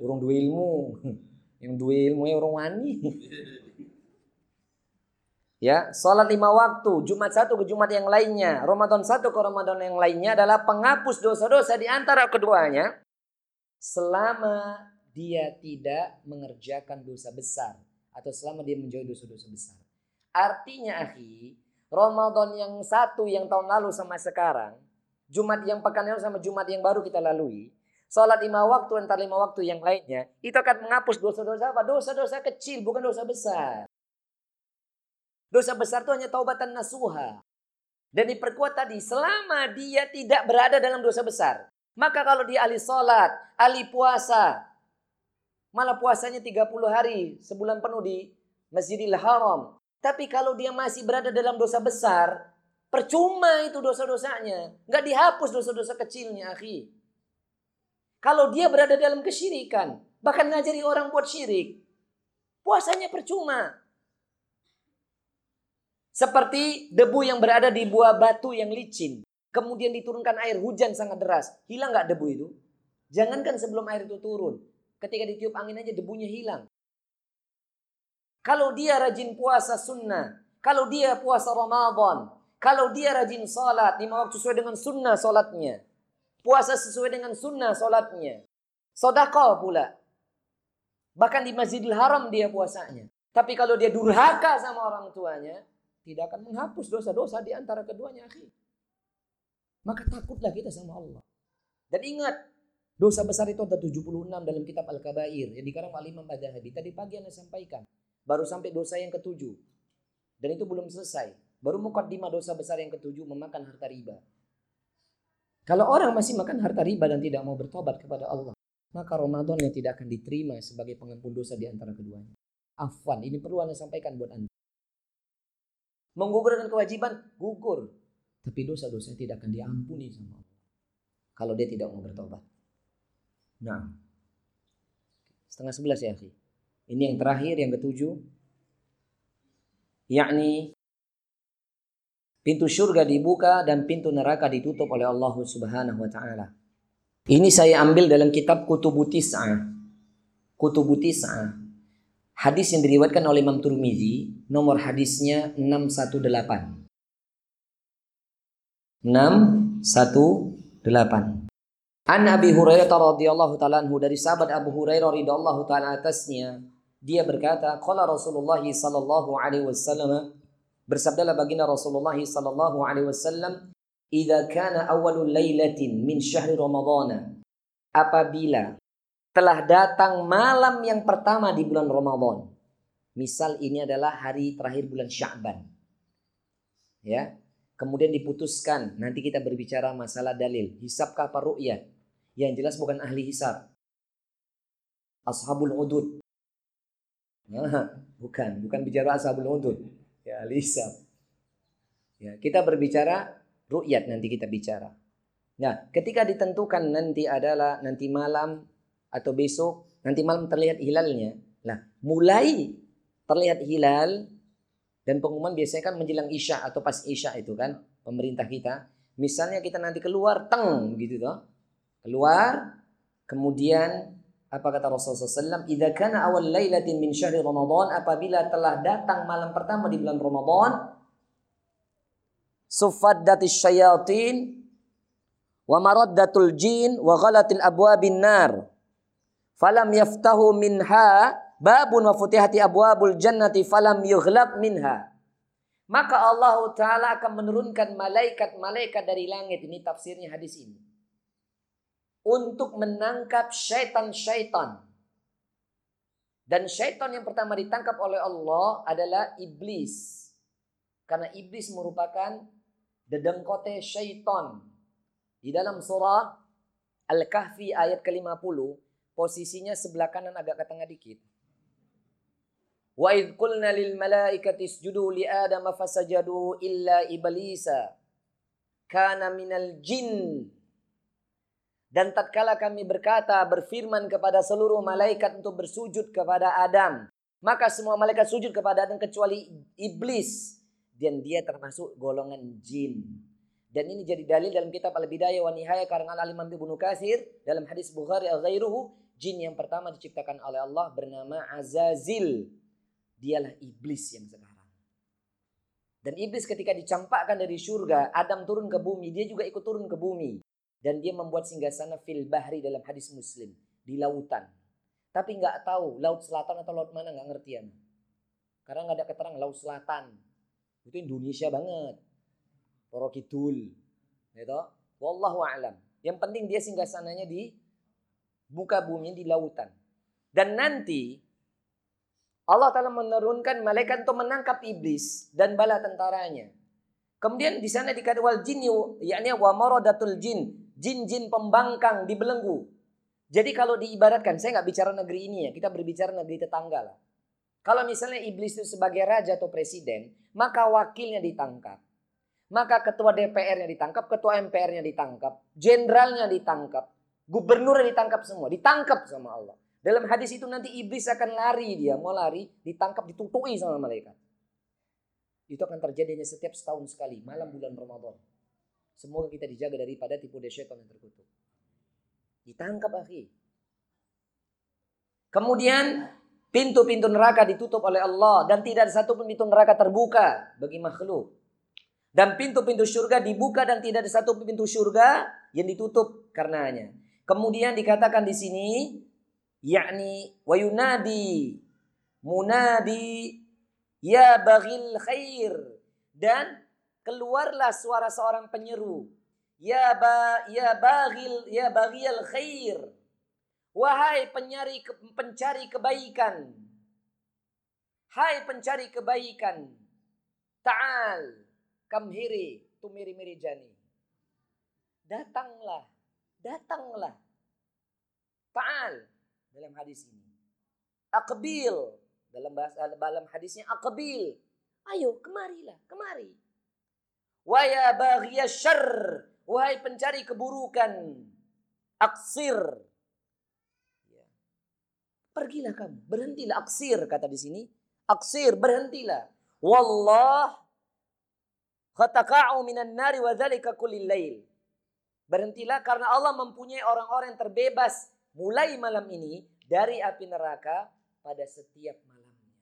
Urung dua ilmu. Yang dua ilmu urung wani. Ya salat lima waktu Jumat satu ke Jumat yang lainnya. Ramadan satu ke Ramadan yang lainnya adalah penghapus dosa-dosa di antara keduanya selama dia tidak mengerjakan dosa besar atau selama dia menjauhi dosa-dosa besar. Artinya akhi Ramadan yang satu yang tahun lalu sama sekarang, Jumat yang pekan lalu sama Jumat yang baru kita lalui, Salat lima waktu antar lima waktu yang lainnya, itu akan menghapus dosa-dosa apa? Dosa-dosa kecil, bukan dosa besar. Dosa besar itu hanya taubatan nasuha. Dan diperkuat tadi, selama dia tidak berada dalam dosa besar. Maka kalau dia ahli sholat, ahli puasa, malah puasanya 30 hari, sebulan penuh di Masjidil Haram. Tapi kalau dia masih berada dalam dosa besar, percuma itu dosa-dosanya. Nggak dihapus dosa-dosa kecilnya, akhi. Kalau dia berada dalam kesyirikan, bahkan ngajari orang buat syirik, puasanya percuma. Seperti debu yang berada di buah batu yang licin. Kemudian diturunkan air hujan sangat deras. Hilang nggak debu itu? Jangankan sebelum air itu turun. Ketika ditiup angin aja debunya hilang. Kalau dia rajin puasa sunnah, kalau dia puasa Ramadan, kalau dia rajin salat lima waktu sesuai dengan sunnah salatnya, puasa sesuai dengan sunnah salatnya, sodakal pula. Bahkan di Masjidil Haram dia puasanya. Tapi kalau dia durhaka sama orang tuanya, tidak akan menghapus dosa-dosa di antara keduanya, akhi. Maka takutlah kita sama Allah. Dan ingat, dosa besar itu ada 76 dalam kitab Al-Kabair yang dikarang oleh Imam Badhabi. Tadi pagi Anda sampaikan. Baru sampai dosa yang ketujuh. Dan itu belum selesai. Baru mukaddimah dosa besar yang ketujuh memakan harta riba. Kalau orang masih makan harta riba dan tidak mau bertobat kepada Allah, maka Ramadan yang tidak akan diterima sebagai pengampun dosa di antara keduanya. Afwan, ini perlu Anda sampaikan buat Anda. Menggugurkan kewajiban, gugur. Tapi dosa-dosa tidak akan diampuni sama Allah. Kalau dia tidak mau bertobat. Nah, setengah sebelas ya, akhi. Ini yang terakhir, yang ketujuh. Yakni pintu surga dibuka dan pintu neraka ditutup oleh Allah Subhanahu wa taala. Ini saya ambil dalam kitab Kutubu Tis'ah. Kutubu Tis'ah. Hadis yang diriwayatkan oleh Imam Turmizi, nomor hadisnya 618. 618. An Abi Hurairah radhiyallahu taala anhu dari sahabat Abu Hurairah radhiyallahu taala atasnya dia berkata, "Qala Rasulullah sallallahu alaihi wasallam" Bersabdalah baginda Rasulullah sallallahu alaihi wasallam, "Idza kana awwalul lailatin min syahri Ramadhan" Apabila telah datang malam yang pertama di bulan Ramadan. Misal ini adalah hari terakhir bulan Sya'ban. Ya. Kemudian diputuskan, nanti kita berbicara masalah dalil. Hisabkah apa ru'yat? Yang jelas bukan ahli hisab. Ashabul udud. Nah, bukan, bukan bicara ashabul udud. Ya, lisa. Ya, kita berbicara ru'yat nanti kita bicara. Nah, ketika ditentukan nanti adalah nanti malam atau besok, nanti malam terlihat hilalnya. Nah, mulai terlihat hilal dan pengumuman biasanya kan menjelang Isya atau pas Isya itu kan pemerintah kita. Misalnya kita nanti keluar teng gitu toh. Keluar kemudian apa kata Rasulullah SAW? Idza kana awal lailatin min syahri Ramadan apabila telah datang malam pertama di bulan Ramadan sufaddatis syayatin wa maraddatul jin wa ghalatil abwabin nar. Falam yaftahu minha babun wa futihati abwabul jannati falam yughlaq minha. Maka Allah taala akan menurunkan malaikat-malaikat dari langit. Ini tafsirnya hadis ini untuk menangkap syaitan-syaitan Dan syaitan yang pertama ditangkap oleh Allah adalah iblis. Karena iblis merupakan dedengkote syaitan. Di dalam surah Al-Kahfi ayat ke-50, posisinya sebelah kanan agak ke tengah dikit. Wa idh qulna lil illa iblisa kana minal jin dan tatkala kami berkata, berfirman kepada seluruh malaikat untuk bersujud kepada Adam. Maka semua malaikat sujud kepada Adam kecuali iblis. Dan dia termasuk golongan jin. Dan ini jadi dalil dalam kitab Al-Bidayah wa Nihayah karangan Al-Imam Ibnu Katsir dalam hadis Bukhari al-ghairuhu jin yang pertama diciptakan oleh Allah bernama Azazil. Dialah iblis yang sekarang. Dan iblis ketika dicampakkan dari surga, Adam turun ke bumi, dia juga ikut turun ke bumi dan dia membuat singgasana fil bahri dalam hadis Muslim di lautan. Tapi nggak tahu laut selatan atau laut mana nggak ngerti ya. Karena nggak ada keterangan laut selatan. Itu Indonesia banget. Poro Kidul. Gitu. Wallahu a'lam. Yang penting dia singgasananya di muka bumi di lautan. Dan nanti Allah Ta'ala menurunkan malaikat untuk menangkap iblis dan bala tentaranya. Kemudian di sana dikatakan wal jin yakni wa maradatul jin jin-jin pembangkang dibelenggu. Jadi kalau diibaratkan, saya nggak bicara negeri ini ya, kita berbicara negeri tetangga lah. Kalau misalnya iblis itu sebagai raja atau presiden, maka wakilnya ditangkap. Maka ketua DPR-nya ditangkap, ketua MPR-nya ditangkap, jenderalnya ditangkap, gubernurnya ditangkap semua, ditangkap sama Allah. Dalam hadis itu nanti iblis akan lari dia, mau lari, ditangkap, ditutui sama malaikat. Itu akan terjadinya setiap setahun sekali, malam bulan Ramadan. Semoga kita dijaga daripada tipu daya syaitan yang terkutuk. Ditangkap akhi. Kemudian pintu-pintu neraka ditutup oleh Allah dan tidak ada satu pun pintu neraka terbuka bagi makhluk. Dan pintu-pintu surga dibuka dan tidak ada satu pintu surga yang ditutup karenanya. Kemudian dikatakan di sini yakni wayunadi munadi ya baghil khair dan keluarlah suara seorang penyeru. Ya ba ya baghil ya baghil khair. Wahai penyari pencari kebaikan. Hai pencari kebaikan. Ta'al kamhiri tumiri-miri jani. Datanglah, datanglah. Ta'al dalam hadis ini. Akbil dalam bahasa dalam hadisnya akbil. Ayo kemarilah, kemari. Waya syarr. Wahai pencari keburukan. Aksir. Ya. Pergilah kamu. Berhentilah. Aksir kata di sini. Aksir. Berhentilah. Wallah. Khataka'u minan nari wa dhalika kulil lail. Berhentilah karena Allah mempunyai orang-orang yang terbebas mulai malam ini dari api neraka pada setiap malamnya.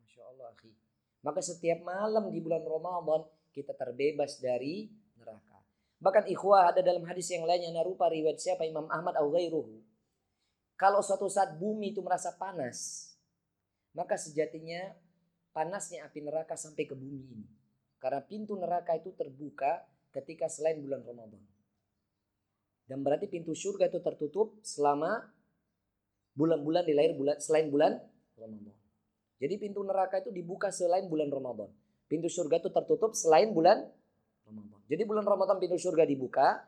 Masya Allah. Maka setiap malam di bulan Ramadan kita terbebas dari neraka. Bahkan ikhwah ada dalam hadis yang lainnya narupa riwayat siapa Imam Ahmad au ghairuhu. Kalau suatu saat bumi itu merasa panas, maka sejatinya panasnya api neraka sampai ke bumi ini. Karena pintu neraka itu terbuka ketika selain bulan Ramadan. Dan berarti pintu surga itu tertutup selama bulan-bulan di lahir bulan selain bulan Ramadan. Jadi pintu neraka itu dibuka selain bulan Ramadan. Pintu surga itu tertutup selain bulan Ramadan. Jadi bulan Ramadan pintu surga dibuka,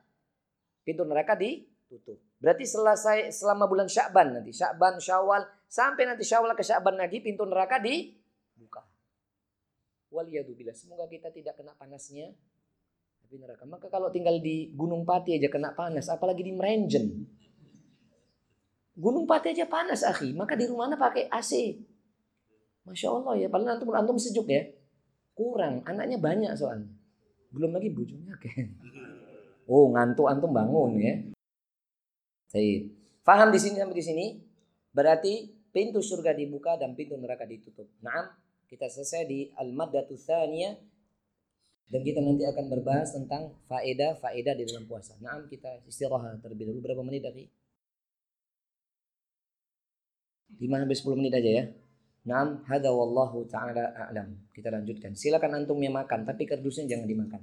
pintu neraka ditutup. Berarti selesai selama bulan Sya'ban nanti, Sya'ban, Syawal, sampai nanti Syawal ke Sya'ban lagi pintu neraka dibuka. Waliyadzubillah. Semoga kita tidak kena panasnya api neraka. Maka kalau tinggal di Gunung Pati aja kena panas, apalagi di Merenjen. Gunung Pati aja panas, akhi. Maka di rumahnya pakai AC. Masya Allah ya, paling antum antum sejuk ya. Kurang, anaknya banyak soalnya. Belum lagi bujungnya kan. Oh, ngantuk antum bangun ya. Baik. Faham di sini sampai di sini? Berarti pintu surga dibuka dan pintu neraka ditutup. Naam, kita selesai di al-maddatu tsaniyah dan kita nanti akan berbahas tentang faedah-faedah di dalam puasa. Naam, kita istirahat terlebih dahulu berapa menit lagi? 5 sampai 10 menit aja ya. Naam, hadza wallahu taala a'lam. Kita lanjutkan. Silakan antum yang makan, tapi kardusnya jangan dimakan.